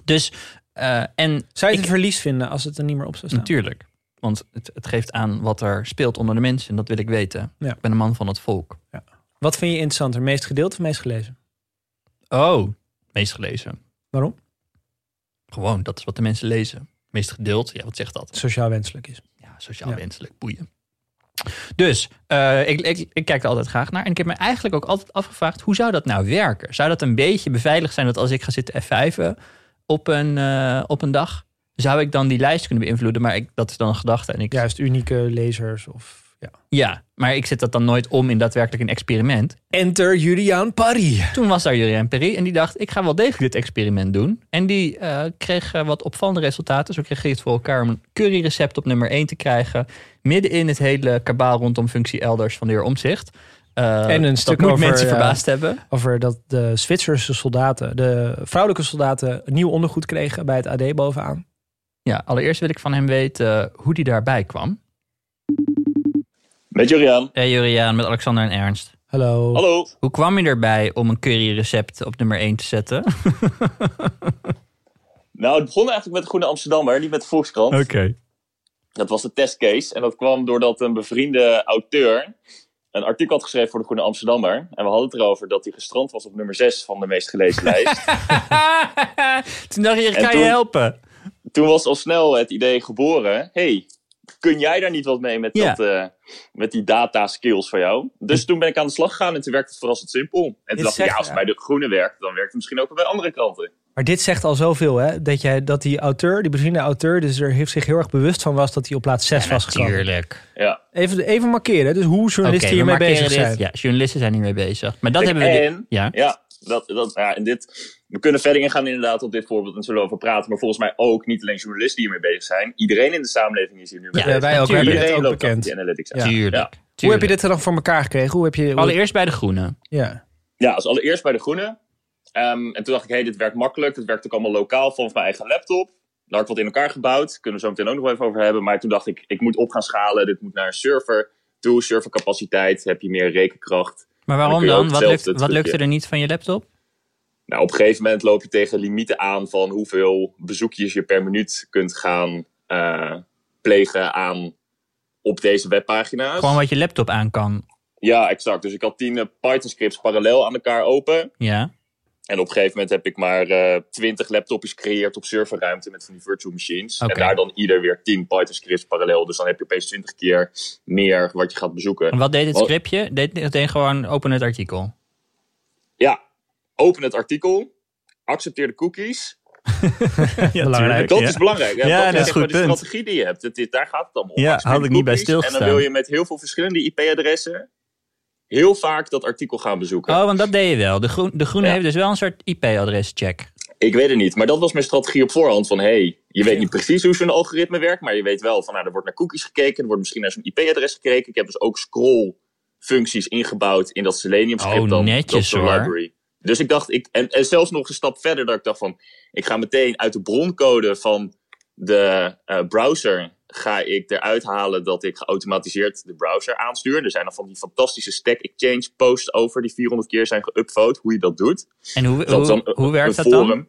Dus, eh, en Zou je het Ik- een verlies vinden als het er niet meer op zou staan? Natuurlijk. Want het, het geeft aan wat er speelt onder de mensen. En dat wil ik weten. Ja. Ik ben een man van het volk. Wat vind je interessanter? Meest gedeeld of meest gelezen? Oh, meest gelezen. Waarom? Gewoon, dat is wat de mensen lezen. Meest gedeeld, ja, wat zegt dat? Sociaal wenselijk is. Ja, sociaal Ja. wenselijk, boeien. Dus uh, ik, ik, ik, kijk er altijd graag naar. En ik heb me eigenlijk ook altijd afgevraagd: hoe zou dat nou werken? Zou dat een beetje beveiligd zijn dat als ik ga zitten F5'en op een, uh, op een dag, zou ik dan die lijst kunnen beïnvloeden? Maar ik, dat is dan een gedachte. En ik... Juist unieke lezers of ja. ja, maar ik zet dat dan nooit om in daadwerkelijk een experiment. Enter Julian Parry. Toen was daar Julian Parry en die dacht, ik ga wel degelijk dit experiment doen. En die uh, kreeg uh, wat opvallende resultaten. Zo kreeg hij het voor elkaar om een curryrecept op nummer 1 te krijgen. Midden in het hele kabaal rondom functie elders van de heer Omzicht. Uh, en een stuk moet over, mensen verbaasd hebben. Over dat de Zwitserse soldaten, de vrouwelijke soldaten, nieuw ondergoed kregen bij het AD bovenaan. Ja, allereerst wil ik van hem weten hoe die daarbij kwam. Met Juriaan. Hey Juriaan, met Alexander en Ernst. Hallo. Hallo. Hoe kwam je erbij om een curryrecept op nummer 1 te zetten? nou, het begon eigenlijk met de Groene Amsterdammer, niet met de Volkskrant. Oké. Dat was de testcase. En dat kwam doordat een bevriende auteur een artikel had geschreven voor de Groene Amsterdammer. En we hadden het erover dat hij gestrand was op nummer 6 van de meest gelezen lijst. toen dacht je, kan je helpen? Toen was al snel het idee geboren. hey, kun jij daar niet wat mee met, dat, uh, met die data skills van jou? Dus toen ben ik aan de slag gegaan en toen werkte het verrassend simpel. En toen dacht ik, ja, als het bij de groene werkt, dan werkt het misschien ook bij andere kranten. Maar dit zegt al zoveel, hè? Dat, jij, dat die auteur, die bevriende auteur, dus er heeft zich heel erg bewust van was dat hij op plaats 6 ja, was gekomen. Natuurlijk. Ja. Even, even markeren, dus hoe journalisten okay, hiermee bezig dit. zijn. Ja, journalisten zijn hiermee bezig. Maar dat hebben we... En, ja. ja, dat, dat, ja, en dit, we kunnen verder ingaan inderdaad op dit voorbeeld en zullen we over praten. Maar volgens mij ook niet alleen journalisten die hiermee bezig zijn. Iedereen in de samenleving is hier nu mee ja, bezig. Wij ook, we hebben dit ook bekend. Die analytics ja. Tuurlijk, ja. Hoe heb je dit er dan voor elkaar gekregen? Hoe heb je, hoe... Allereerst bij de Groene. Ja. Ja, als allereerst bij de Groene. Um, en toen dacht ik, hé, hey, dit werkt makkelijk. Het werkt ook allemaal lokaal vanaf mijn eigen laptop. Daar had ik wat in elkaar gebouwd. Kunnen we zo meteen ook nog even over hebben. Maar toen dacht ik, ik moet op gaan schalen. Dit moet naar een server toe. Servercapaciteit, heb je meer rekenkracht. Maar waarom dan? dan? Wat, lukt, wat lukte er niet van je laptop? Nou, op een gegeven moment loop je tegen limieten aan van hoeveel bezoekjes je per minuut kunt gaan uh, plegen aan op deze webpagina's. Gewoon wat je laptop aan kan. Ja, exact. Dus ik had tien uh, Python scripts parallel aan elkaar open. Ja. En op een gegeven moment heb ik maar uh, twintig laptopjes gecreëerd op serverruimte met van die virtual machines. Okay. En daar dan ieder weer tien Python scripts parallel. Dus dan heb je opeens twintig keer meer wat je gaat bezoeken. En wat deed het scriptje? Deed het deed gewoon open het artikel? Ja, open het artikel, accepteer de cookies. ja, belangrijk, dat ja. is belangrijk. Ja, Ja, dat, dat is goed de punt. strategie die je hebt. Het is- daar gaat het allemaal om. Ja, Accepteer had ik niet bij cookies En stilgestaan. dan wil je met heel veel verschillende IP-adressen heel vaak dat artikel gaan bezoeken. Oh, want dat deed je wel. De, groen, de Groene Ja. heeft dus wel een soort IP-adres-check. Ik weet het niet, maar dat was mijn strategie op voorhand. Van hey, je weet niet precies hoe zo'n algoritme werkt, maar je weet wel van nou, er wordt naar cookies gekeken, er wordt misschien naar zo'n IP-adres gekeken. Ik heb dus ook scroll-functies ingebouwd in dat Selenium script Oh, dan. netjes, dat is de hoor. library. Dus ik dacht, ik, en, en zelfs nog een stap verder, dat ik dacht van, ik ga meteen uit de broncode van de eh, browser ga ik eruit halen dat ik geautomatiseerd de browser aanstuur. Er zijn dan van die fantastische Stack Exchange posts over die 400 keer zijn geüpvote, hoe je dat doet. En hoe, Dat is dan hoe, hoe werkt dat dan?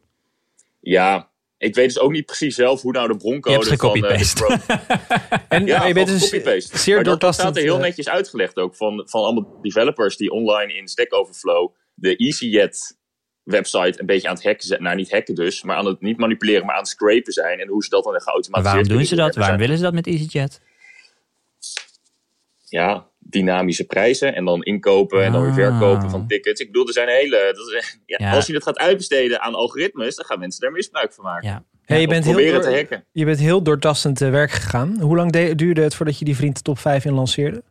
Ja, ik weet dus ook niet precies zelf hoe nou de broncode van... eh, de gecopy-paste. pro- En ja, je bent dus copy-paste. zeer maar dat, staat er heel eh, netjes uitgelegd ook van, van allemaal developers die online in Stack Overflow de EasyJet website een beetje aan het hacken zijn. Nou, niet hacken dus, maar aan het niet manipuleren, maar aan het scrapen zijn. En hoe ze dat dan Maar geautomatiseerd waarom doen ze dat? Waarom willen ze dat met EasyJet? Ja, dynamische prijzen en dan inkopen en dan weer verkopen Ah. van tickets. Ik bedoel, er zijn hele... Dat is, ja, Ja. Als je het gaat uitbesteden aan algoritmes, dan gaan mensen daar misbruik van maken. Ja. Hey, je, bent heel door- te hacken. je bent heel doortastend te werk gegaan. Hoe lang de- duurde het voordat je die vriend de top 5 in lanceerde?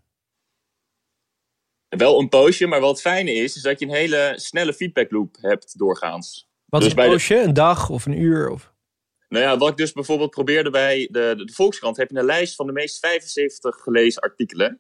Wel een poosje, maar wat het fijne is, is dat je een hele snelle feedback loop hebt doorgaans. Wat Dus is bij een de- poosje? Een dag of een uur? Of... Nou ja, wat ik dus bijvoorbeeld probeerde bij de, de, de Volkskrant, heb je een lijst van de meest 75 gelezen artikelen.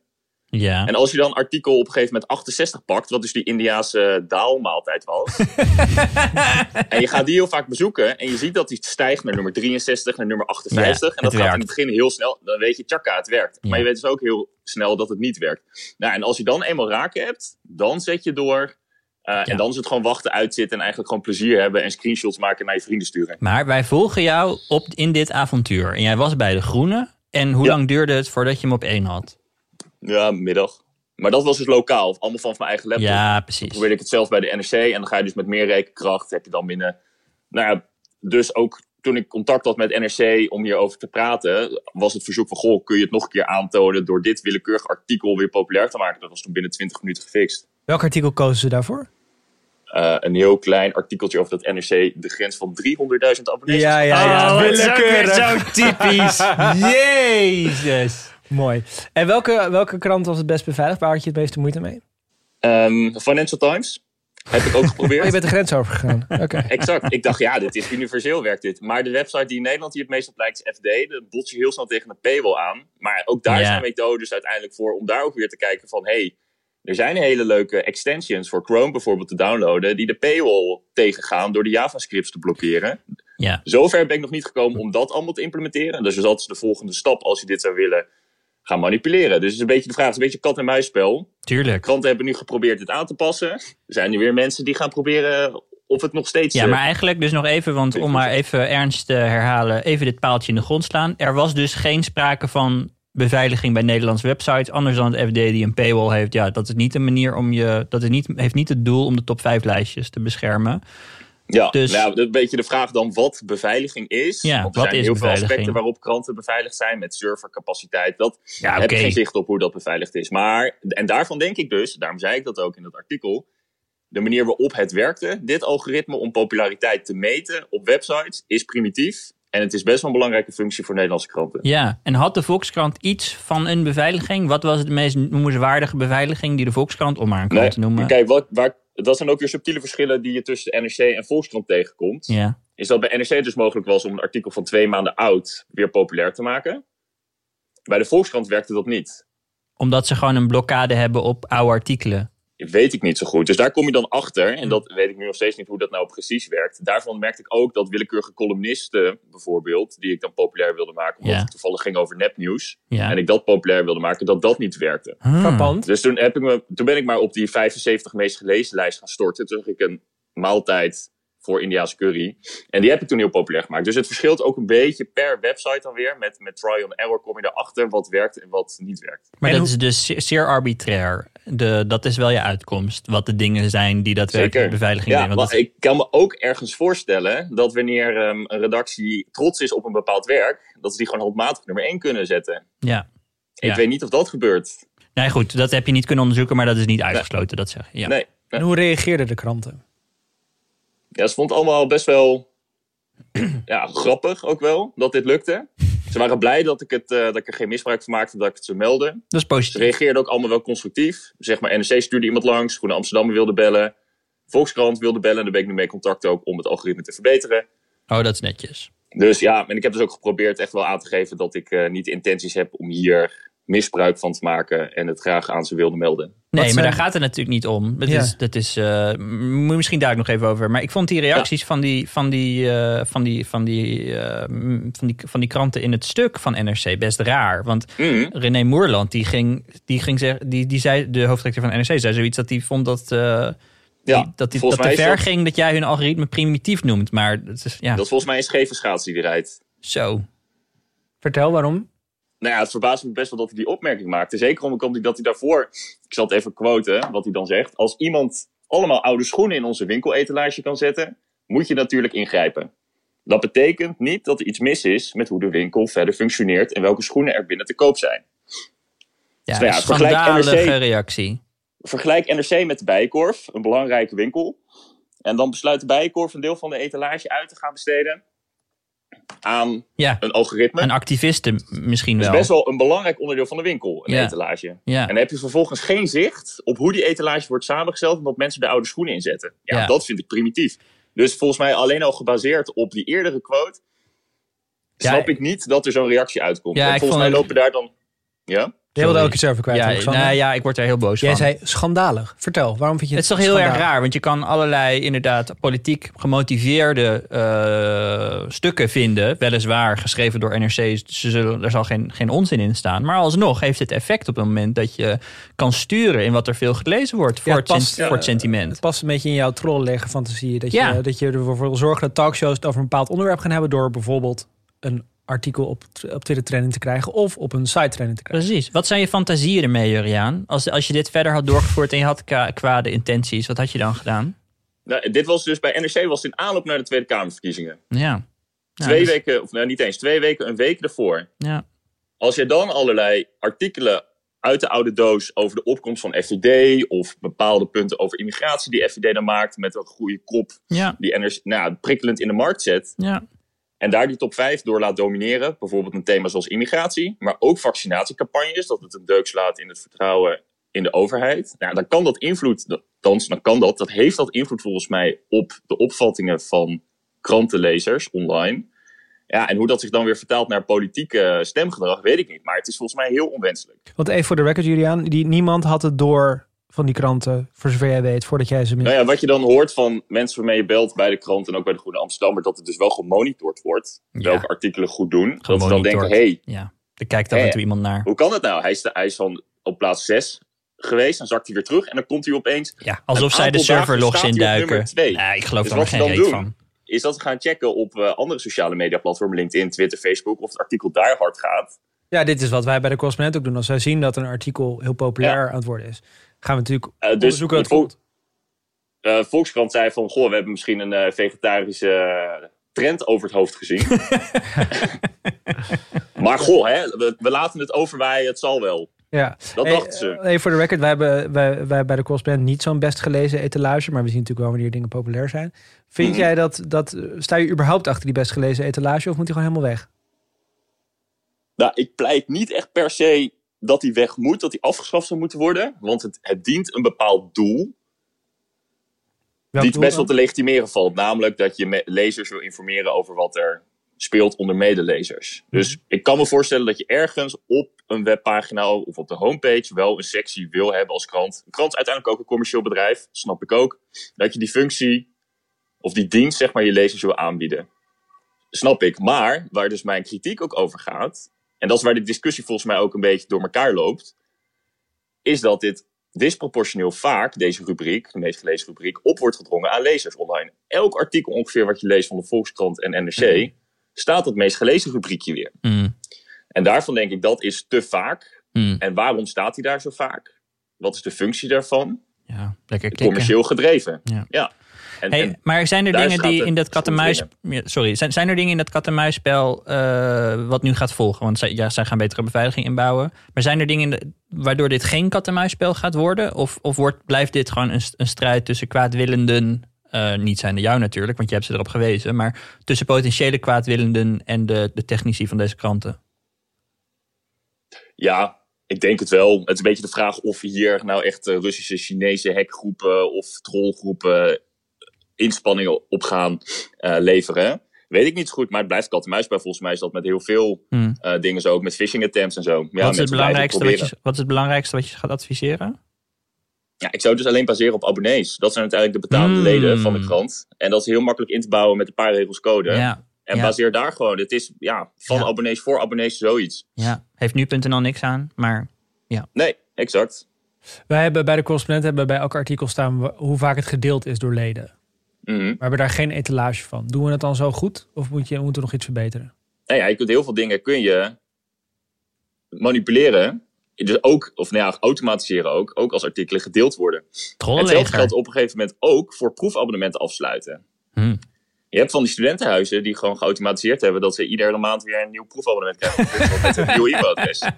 Ja. En als je dan een artikel op een gegeven moment 68 pakt, wat dus die Indiaanse daalmaaltijd was. en je gaat die heel vaak bezoeken en je ziet dat die stijgt naar nummer 63, naar nummer 58. Ja, en dat gaat in het begin heel snel. Dan weet je, tjaka, het werkt. Ja. Maar je weet dus ook heel snel dat het niet werkt. Nou, en als je dan eenmaal raken hebt, dan zet je door. eh, En dan is het gewoon wachten, uitzitten en eigenlijk gewoon plezier hebben en screenshots maken en naar je vrienden sturen. Maar wij volgen jou op, in dit avontuur. En jij was bij de Groene. En hoe lang duurde het voordat je hem op één had? Ja, middag. Maar dat was dus lokaal, allemaal van mijn eigen laptop. Ja, precies. probeerde ik het zelf bij de NRC. En dan ga je dus met meer rekenkracht. Heb je dan binnen. Nou ja, dus ook toen ik contact had met NRC om hierover te praten, was het verzoek van: Goh, kun je het nog een keer aantonen door dit willekeurig artikel weer populair te maken? Dat was toen binnen 20 minuten gefixt. Welk artikel kozen ze daarvoor? Uh, een heel klein artikeltje over dat NRC de grens van 300.000 abonnees. Ja, ja, ja. Oh, willekeurig. zo typisch. Jezus. Mooi. En welke, welke krant was het best beveiligd? Waar had je het meeste moeite mee? Um, Financial Times. Heb ik ook geprobeerd. Oh, je bent de grens overgegaan. Oké. exact. Ik dacht, ja, dit is universeel werkt dit. Maar de website die in Nederland hier het meest op lijkt is FD. De bots je heel snel tegen een paywall aan. Maar ook daar Ja. zijn methodes uiteindelijk voor om daar ook weer te kijken van... hey, er zijn hele leuke extensions voor Chrome bijvoorbeeld te downloaden... die de paywall tegengaan door de JavaScripts te blokkeren. Ja. Zover ben ik nog niet gekomen om dat allemaal te implementeren. Dus dat is de volgende stap als je dit zou willen gaan manipuleren. Dus het is een beetje de vraag, het is een beetje kat- en muisspel. Tuurlijk. Kranten hebben nu geprobeerd dit aan te passen. Er zijn nu weer mensen die gaan proberen of het nog steeds... Ja, eh, maar eigenlijk dus nog even, want om maar even ernst te herhalen, even dit paaltje in de grond slaan. Er was dus geen sprake van beveiliging bij Nederlandse websites, anders dan het FD die een paywall heeft. Ja, dat is niet een manier om je, dat is niet, heeft niet het doel om de top 5 lijstjes te beschermen. Ja, Dus- nou, een beetje de vraag dan wat beveiliging is. Ja, Want er wat zijn is heel veel aspecten waarop kranten beveiligd zijn met servercapaciteit. Dat Ja, heb oké. ik geen zicht op hoe dat beveiligd is. Maar, en daarvan denk ik dus, daarom zei ik dat ook in het artikel, de manier waarop het werkte, dit algoritme om populariteit te meten op websites, is primitief. En het is best wel een belangrijke functie voor Nederlandse kranten. Ja, en had de Volkskrant iets van een beveiliging? Wat was de meest noemenswaardige beveiliging die de Volkskrant, om maar een krant te noemen? Kijk, wat, waar, dat zijn ook weer subtiele verschillen die je tussen de NRC en Volkskrant tegenkomt. Ja, is dat bij NRC dus mogelijk was om een artikel van twee maanden oud weer populair te maken. Bij de Volkskrant werkte dat niet. omdat ze gewoon een blokkade hebben op oude artikelen. Weet ik niet zo goed. Dus daar kom je dan achter. En dat weet ik nu nog steeds niet hoe dat nou precies werkt. Daarvan merkte ik ook dat willekeurige columnisten, bijvoorbeeld, die ik dan populair wilde maken, omdat Ja. het toevallig ging over nepnieuws. Ja. En ik dat populair wilde maken, dat dat niet werkte. Hmm. Frappant. Dus toen, heb ik me, toen ben ik maar op die 75 meest gelezen lijst gaan storten. Toen zag ik een maaltijd voor Indiaanse curry. En die heb ik toen heel populair gemaakt. Dus het verschilt ook een beetje per website dan weer. Met, met trial and error kom je erachter wat werkt en wat niet werkt. Maar En dat hoe- is dus zeer, zeer arbitrair. De, dat is wel je uitkomst. Wat de dingen zijn die daadwerkelijk beveiliging Ja. Want dat- ik kan me ook ergens voorstellen dat wanneer ehm, een redactie trots is op een bepaald werk, dat ze die gewoon handmatig nummer 1 kunnen zetten. ja. Ik Ja. weet niet of dat gebeurt. Nee, goed, dat heb je niet kunnen onderzoeken, maar dat is niet uitgesloten, dat zeg je. Ja. Nee. En hoe reageerden de kranten? Ja, ze vond het allemaal best wel ja, grappig ook wel dat dit lukte. Ze waren blij dat ik, het, eh, dat ik er geen misbruik van maakte, dat ik het ze meldde. Dat is Ze positief. reageerden ook allemaal wel constructief. Zeg maar, NRC stuurde iemand langs, Groene Amsterdam wilde bellen. Volkskrant wilde bellen. En daar ben ik nu mee contact ook om het algoritme te verbeteren. Oh, dat is netjes. Dus ja, en ik heb dus ook geprobeerd echt wel aan te geven dat ik eh, niet intenties heb om hier misbruik van te maken en het graag aan ze wilde melden. Nee, maar zijn- daar gaat het natuurlijk niet om. Dat Ja. is, dat is, eh, moet je misschien daar ook nog even over. Maar ik vond die reacties van, die, van, die, eh, van, die, van, die, eh, van, die, van die kranten in het stuk van NRC best raar. Want Mhm. René Moerland, die ging, die ging zeggen, die, die zei, de hoofdredacteur van NRC, zei zoiets dat hij vond dat, eh, die- Ja, dat, die, dat te ver is dat- ging dat jij hun algoritme primitief noemt. Maar dat is, ja, Dat is volgens mij een scheve schaats die die rijdt. zo. Vertel waarom. Nou ja, het verbaast me best wel dat hij die opmerking maakte. Zeker omdat hij dat hij daarvoor, ik zal het even quoten, wat hij dan zegt. Als iemand allemaal oude schoenen in onze winkeletalage kan zetten, moet je natuurlijk ingrijpen. Dat betekent niet dat er iets mis is met hoe de winkel verder functioneert en welke schoenen er binnen te koop zijn. Ja, Nou ja, vergelijk NRC. reactie. Vergelijk NRC met de Bijenkorf, een belangrijke winkel. En dan besluit de Bijenkorf een deel van de etalage uit te gaan besteden aan Ja, een algoritme. een activiste misschien Dat is wel. best wel een belangrijk onderdeel van de winkel, een Ja. etalage. Ja. En dan heb je vervolgens geen zicht op hoe die etalage wordt samengesteld omdat mensen de oude schoenen inzetten. Ja, Ja. dat vind ik primitief. Dus volgens mij alleen al gebaseerd op die eerdere quote, snap ik niet dat er zo'n reactie uitkomt. Want volgens mij lopen daar dan. Ja? Je wilde ook iets over kwijt. Ja, Alexander. nou ja, ik word daar heel boos Jij van. zei schandalig. Vertel, waarom vind je Het het is toch heel erg raar, want je kan allerlei inderdaad politiek gemotiveerde eh, stukken vinden. Weliswaar geschreven door NRC, ze zullen, er zal geen, geen onzin in staan. Maar alsnog heeft het effect op het moment dat je kan sturen in wat er veel gelezen wordt voor, Ja, het, het voor het sentiment. Het past een beetje in jouw trollenleggen fantasie. Dat je, Ja. dat je ervoor wil zorgen dat talkshows het over een bepaald onderwerp gaan hebben... door bijvoorbeeld een artikel op, op Twitter trending te krijgen... of op een site trending te krijgen. Precies. Wat zijn je fantasieën ermee, Juriaan? Als, als je dit verder had doorgevoerd en je had kwa- kwade intenties, wat had je dan gedaan? Nou, dit was dus bij NRC was het in aanloop naar de Tweede Kamerverkiezingen. Ja. twee dus- weken, of nou niet eens twee weken, een week ervoor. Ja. Als je dan allerlei artikelen uit de oude doos over de opkomst van FVD of bepaalde punten over immigratie die FVD dan maakt met een goede kop Ja. die NRC, nou, ja, prikkelend in de markt zet Ja. En daar die top 5 door laat domineren, bijvoorbeeld een thema zoals immigratie, maar ook vaccinatiecampagnes, dat het een deuk slaat in het vertrouwen in de overheid, nou, dan kan dat invloed, thans, dan kan dat, dat heeft dat invloed volgens mij op de opvattingen van krantenlezers online. Ja, en hoe dat zich dan weer vertaalt naar politieke stemgedrag, weet ik niet. Maar het is volgens mij heel onwenselijk. Want even voor de record, Julian. Die, niemand had het door van die kranten, voor zover jij weet, voordat jij ze... Nou ja, wat je dan hoort van mensen waarmee je belt bij de krant en ook bij de Groene Amsterdammer, dat het dus wel gemonitord wordt. Ja. Welke artikelen goed doen. Dat ze dan denken, hey, Ja. Er kijkt af en Hè? toe iemand naar. hoe kan het nou? Hij is, hij is van op plaats 6 geweest, dan zakt hij weer terug en dan komt hij opeens. Ja, alsof zij de serverlogs induiken. Nee, ik geloof Dus daar geen reet van. Is dat we gaan checken op eh, andere sociale media platformen, LinkedIn, Twitter, Facebook, of het artikel daar hard gaat. Ja, dit is wat wij bij de correspondent ook doen. Als wij zien dat een artikel heel populair Ja. aan het worden is, gaan we natuurlijk Eh, dus onderzoeken wat eh, Volkskrant zei van, goh, we hebben misschien een eh, vegetarische trend over het hoofd gezien. maar goh, hè, we, we laten het overwaaien, het zal wel. Ja. Dat Hey, dachten ze. Even voor de record, wij hebben wij, wij bij de correspondent niet zo'n best gelezen etalage, maar we zien natuurlijk wel wanneer dingen populair zijn. Vind Mhm. jij dat, dat, sta je überhaupt achter die best gelezen etalage of moet die gewoon helemaal weg? Nou, ik pleit niet echt per se dat die weg moet, dat die afgeschaft zou moeten worden. Want het, het dient een bepaald doel. Die het best wel te legitimeren valt. Namelijk dat je lezers wil informeren over wat er speelt onder medelezers. Dus ik kan me voorstellen dat je ergens op een webpagina of op de homepage wel een sectie wil hebben als krant. Een krant is uiteindelijk ook een commercieel bedrijf, snap ik ook. Dat je die functie of die dienst, zeg maar, je lezers wil aanbieden. Snap ik. Maar waar dus mijn kritiek ook over gaat, en dat is waar de discussie volgens mij ook een beetje door elkaar loopt, is dat dit disproportioneel vaak, deze rubriek, de meest gelezen rubriek, op wordt gedrongen aan lezers online. Elk artikel ongeveer wat je leest van de Volkskrant en NRC, staat het meest gelezen rubriekje weer. Mm, En daarvan denk ik, dat is te vaak. mm. En waarom staat hij daar zo vaak? Wat is de functie daarvan? Ja, lekker. Commercieel gedreven. Ja. En, Hey, en maar zijn er dingen die in dat. Ja, sorry, zijn, zijn er dingen in dat kat-en-muisspel eh, wat nu gaat volgen? Want zij, ja, zij gaan betere beveiliging inbouwen. Maar zijn er dingen in de- waardoor dit geen kat-en-muisspel gaat worden? Of, of wordt, blijft dit gewoon een, een strijd tussen kwaadwillenden... eh, niet zijn de jou natuurlijk, want je hebt ze erop gewezen. Maar tussen potentiële kwaadwillenden en de, de technici van deze kranten. ja, ik denk het wel. Het is een beetje de vraag of hier nou echt eh, Russische, Chinese hackgroepen of trollgroepen inspanningen op gaan eh, leveren. Weet ik niet zo goed, maar het blijft kat-en-muisspel. Volgens mij is dat met heel veel Hmm. eh, dingen zo, ook met phishing attempts en zo. Ja, wat, is het belangrijkste wat, je, wat is het belangrijkste wat je gaat adviseren? Ja, ik zou het dus alleen baseren op abonnees. Dat zijn uiteindelijk de betaalde Hmm. leden van de krant. En dat is heel makkelijk in te bouwen met een paar regels code. Ja, En ja. baseer daar gewoon. Het is ja, van Ja. abonnees voor abonnees zoiets. ja. Heeft nu.nl niks aan, maar Nee, exact. Wij hebben bij de correspondent hebben bij elk artikel staan hoe vaak het gedeeld is door leden. Mhm. Maar we hebben daar geen etalage van. Doen we het dan zo goed of moet je, moeten we nog iets verbeteren? Nou ja, je kunt heel veel dingen kun je manipuleren. Dus ook, of nou ja, automatiseren ook. Ook als artikelen gedeeld worden. Hetzelfde trollenleger. geldt op een gegeven moment ook voor proefabonnementen afsluiten. Hmm. Je hebt van die studentenhuizen die gewoon geautomatiseerd hebben dat ze iedere maand weer een nieuw proefabonnement krijgen. met een nieuw e-mailadres.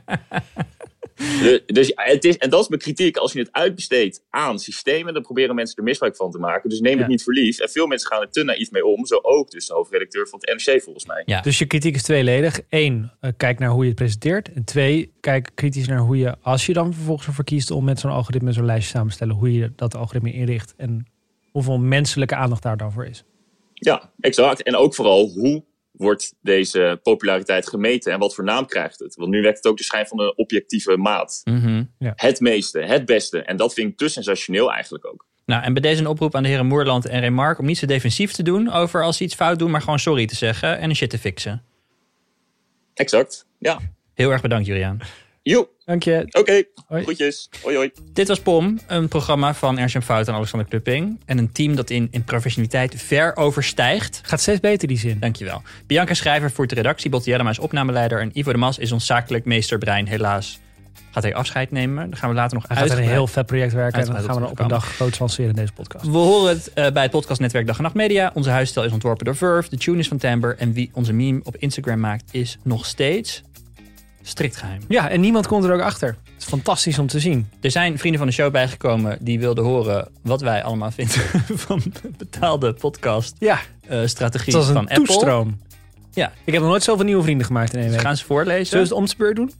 Dus ja, het is, en dat is mijn kritiek. Als je het uitbesteedt aan systemen, dan proberen mensen er misbruik van te maken. Dus neem Ja. het niet voor lief. En veel mensen gaan er te naïef mee om. Zo ook dus de hoofdredacteur van het NRC volgens mij. Ja. Dus je kritiek is tweeledig. Eén, eh, kijk naar hoe je het presenteert. En twee, kijk kritisch naar hoe je, als je dan vervolgens ervoor kiest om met zo'n algoritme zo'n lijstje samen te stellen, hoe je dat algoritme inricht en hoeveel menselijke aandacht daar dan voor is. Ja, exact. En ook vooral hoe wordt deze populariteit gemeten en wat voor naam krijgt het? Want nu werkt het ook de schijn van een objectieve maat. Mhm. Het meeste, het beste. En dat vind ik te sensationeel eigenlijk ook. Nou, en bij deze een oproep aan de heren Moerland en Remark om niet zo defensief te doen over als ze iets fout doen, maar gewoon sorry te zeggen en een shit te fixen. Exact. Ja. Heel erg bedankt, Juliaan. Joe, Dank je. oké. Hoi. Groetjes. Hoi hoi. Dit was POM, een programma van Ernst Fout en Alexander Klupping. En een team dat in, in professionaliteit ver overstijgt. Gaat steeds beter die zin. Dankjewel. Bianca Schrijver voert de redactie, Botte Jellema is opnameleider en Ivo de Mas is ons zakelijk meesterbrein, helaas gaat hij afscheid nemen. Dan gaan we later nog Hij gaat er een heel vet project werken. En dan gaan we er op een dag groots lanceren in deze podcast. We horen het eh, bij het podcastnetwerk Dag en Nacht Media. Onze huisstijl is ontworpen door Verve. De tune is van Timber. En wie onze meme op Instagram maakt is nog steeds strikt geheim. Ja, en niemand komt er ook achter. Het is fantastisch om te zien. Er zijn vrienden van de show bijgekomen die wilden horen wat wij allemaal vinden van betaalde podcast Ja, eh, strategie van Apple. toestroom. Ja. Ik heb nog nooit zoveel nieuwe vrienden gemaakt in één Dus week. gaan ze voorlezen. Zullen we het om beurt doen?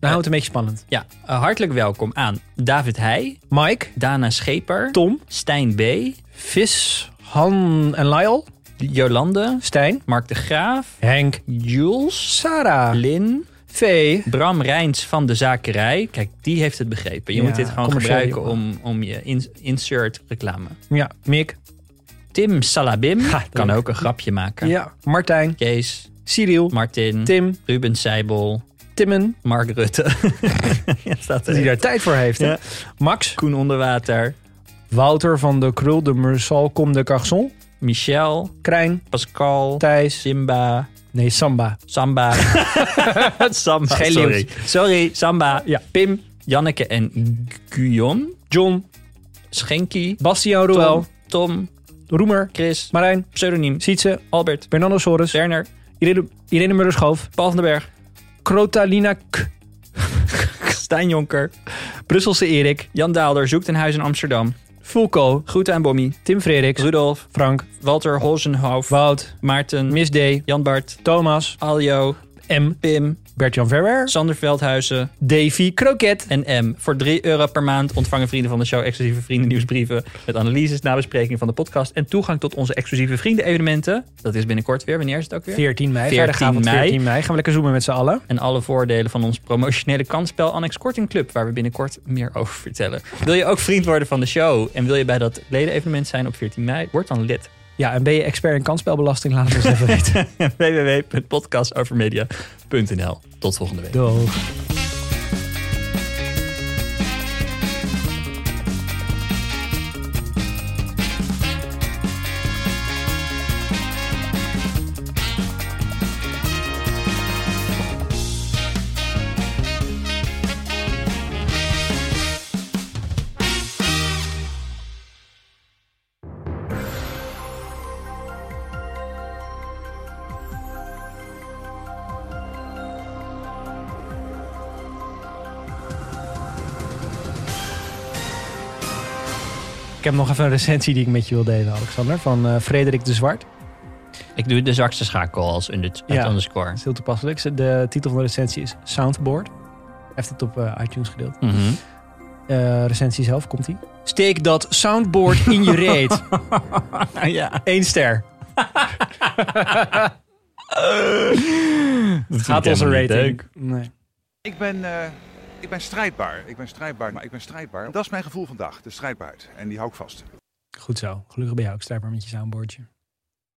Dan houden we het een beetje spannend. Ja, eh, hartelijk welkom aan David Heij, Mike, Dana Scheper, Tom, Stijn B, Vis, Han en Lyle, Jolande, Stijn, Mark de Graaf, Henk, Jules, Sarah, Lin, Vee, Bram Rijns van de Zakerij. Kijk, die heeft het begrepen. Je Ja, moet dit gewoon gebruiken om, om je in- insert reclame. ja, Mick, Tim Salabim. Ha, kan ook een grapje maken. ja, Martijn, Kees, Cyril, Martin, Tim, Ruben Seibel, Timmen, Mark Rutte. ja, staat die daar tijd voor heeft. Ja. Max, Koen Onderwater, Wouter van de Krul de Mersal Kom de Garçon, Michel, Krijn, Pascal, Thijs, Simba, nee, Samba, Samba. Samba, Geen sorry. Sorry, Samba. Ja. Pim, Janneke en Guyon. John, Schenky, Bastiaan Roel, Tom, Roemer, Chris, Marijn, pseudoniem, Sietse, Albert, Bernardo Soros, Werner, Irene, Irene Paul van den Berg, Krotalina K, Stijn Jonker, Brusselse Erik, Jan Daalder, Zoekt een huis in Amsterdam, Fulco, Groeten aan Bommy, Tim Frederiks, Rudolf, Frank, Walter Holzenhoff, Wout, Maarten, Miss D, Jan Bart, Thomas, Aljo, M, Pim, Bert-Jan Verwer, Sander Veldhuizen Davy Kroket. en M. Voor 3 euro per maand ontvangen vrienden van de show exclusieve vriendennieuwsbrieven met analyses, nabespreking van de podcast en toegang tot onze exclusieve vrienden-evenementen. Dat is binnenkort weer. Wanneer is het ook weer? 14 mei, 14 vrijdagavond mei. 14 mei. Gaan we lekker zoomen met z'n allen. En alle voordelen van ons promotionele kansspel Annex Korting Club, waar we binnenkort meer over vertellen. Wil je ook vriend worden van de show en wil je bij dat ledenevenement zijn op 14 mei? Word dan lid. Ja, en ben je expert in kansspelbelasting? Laat het ons even weten. www.podcastovermedia.nl Tot volgende week. Doeg. Ik heb nog even een recensie die ik met je wil delen, Alexander. Van eh, Frederik de Zwart. Ik doe de zwakste schakel als under, Ja. underscore. Dat is heel toepasselijk. De titel van de recensie is Soundboard. Hij heeft het op eh, iTunes gedeeld. Mhm. Eh, recensie zelf, komt ie. Steek dat soundboard in je reet. ja. Eén ster. Dat Gaat onze rating. Nee. Ik ben, eh, ik ben strijdbaar. Ik ben strijdbaar, maar ik ben strijdbaar. Dat is mijn gevoel vandaag, de strijdbaarheid. En die hou ik vast. Goed zo. Gelukkig ben jij ook strijdbaar met je soundboardje.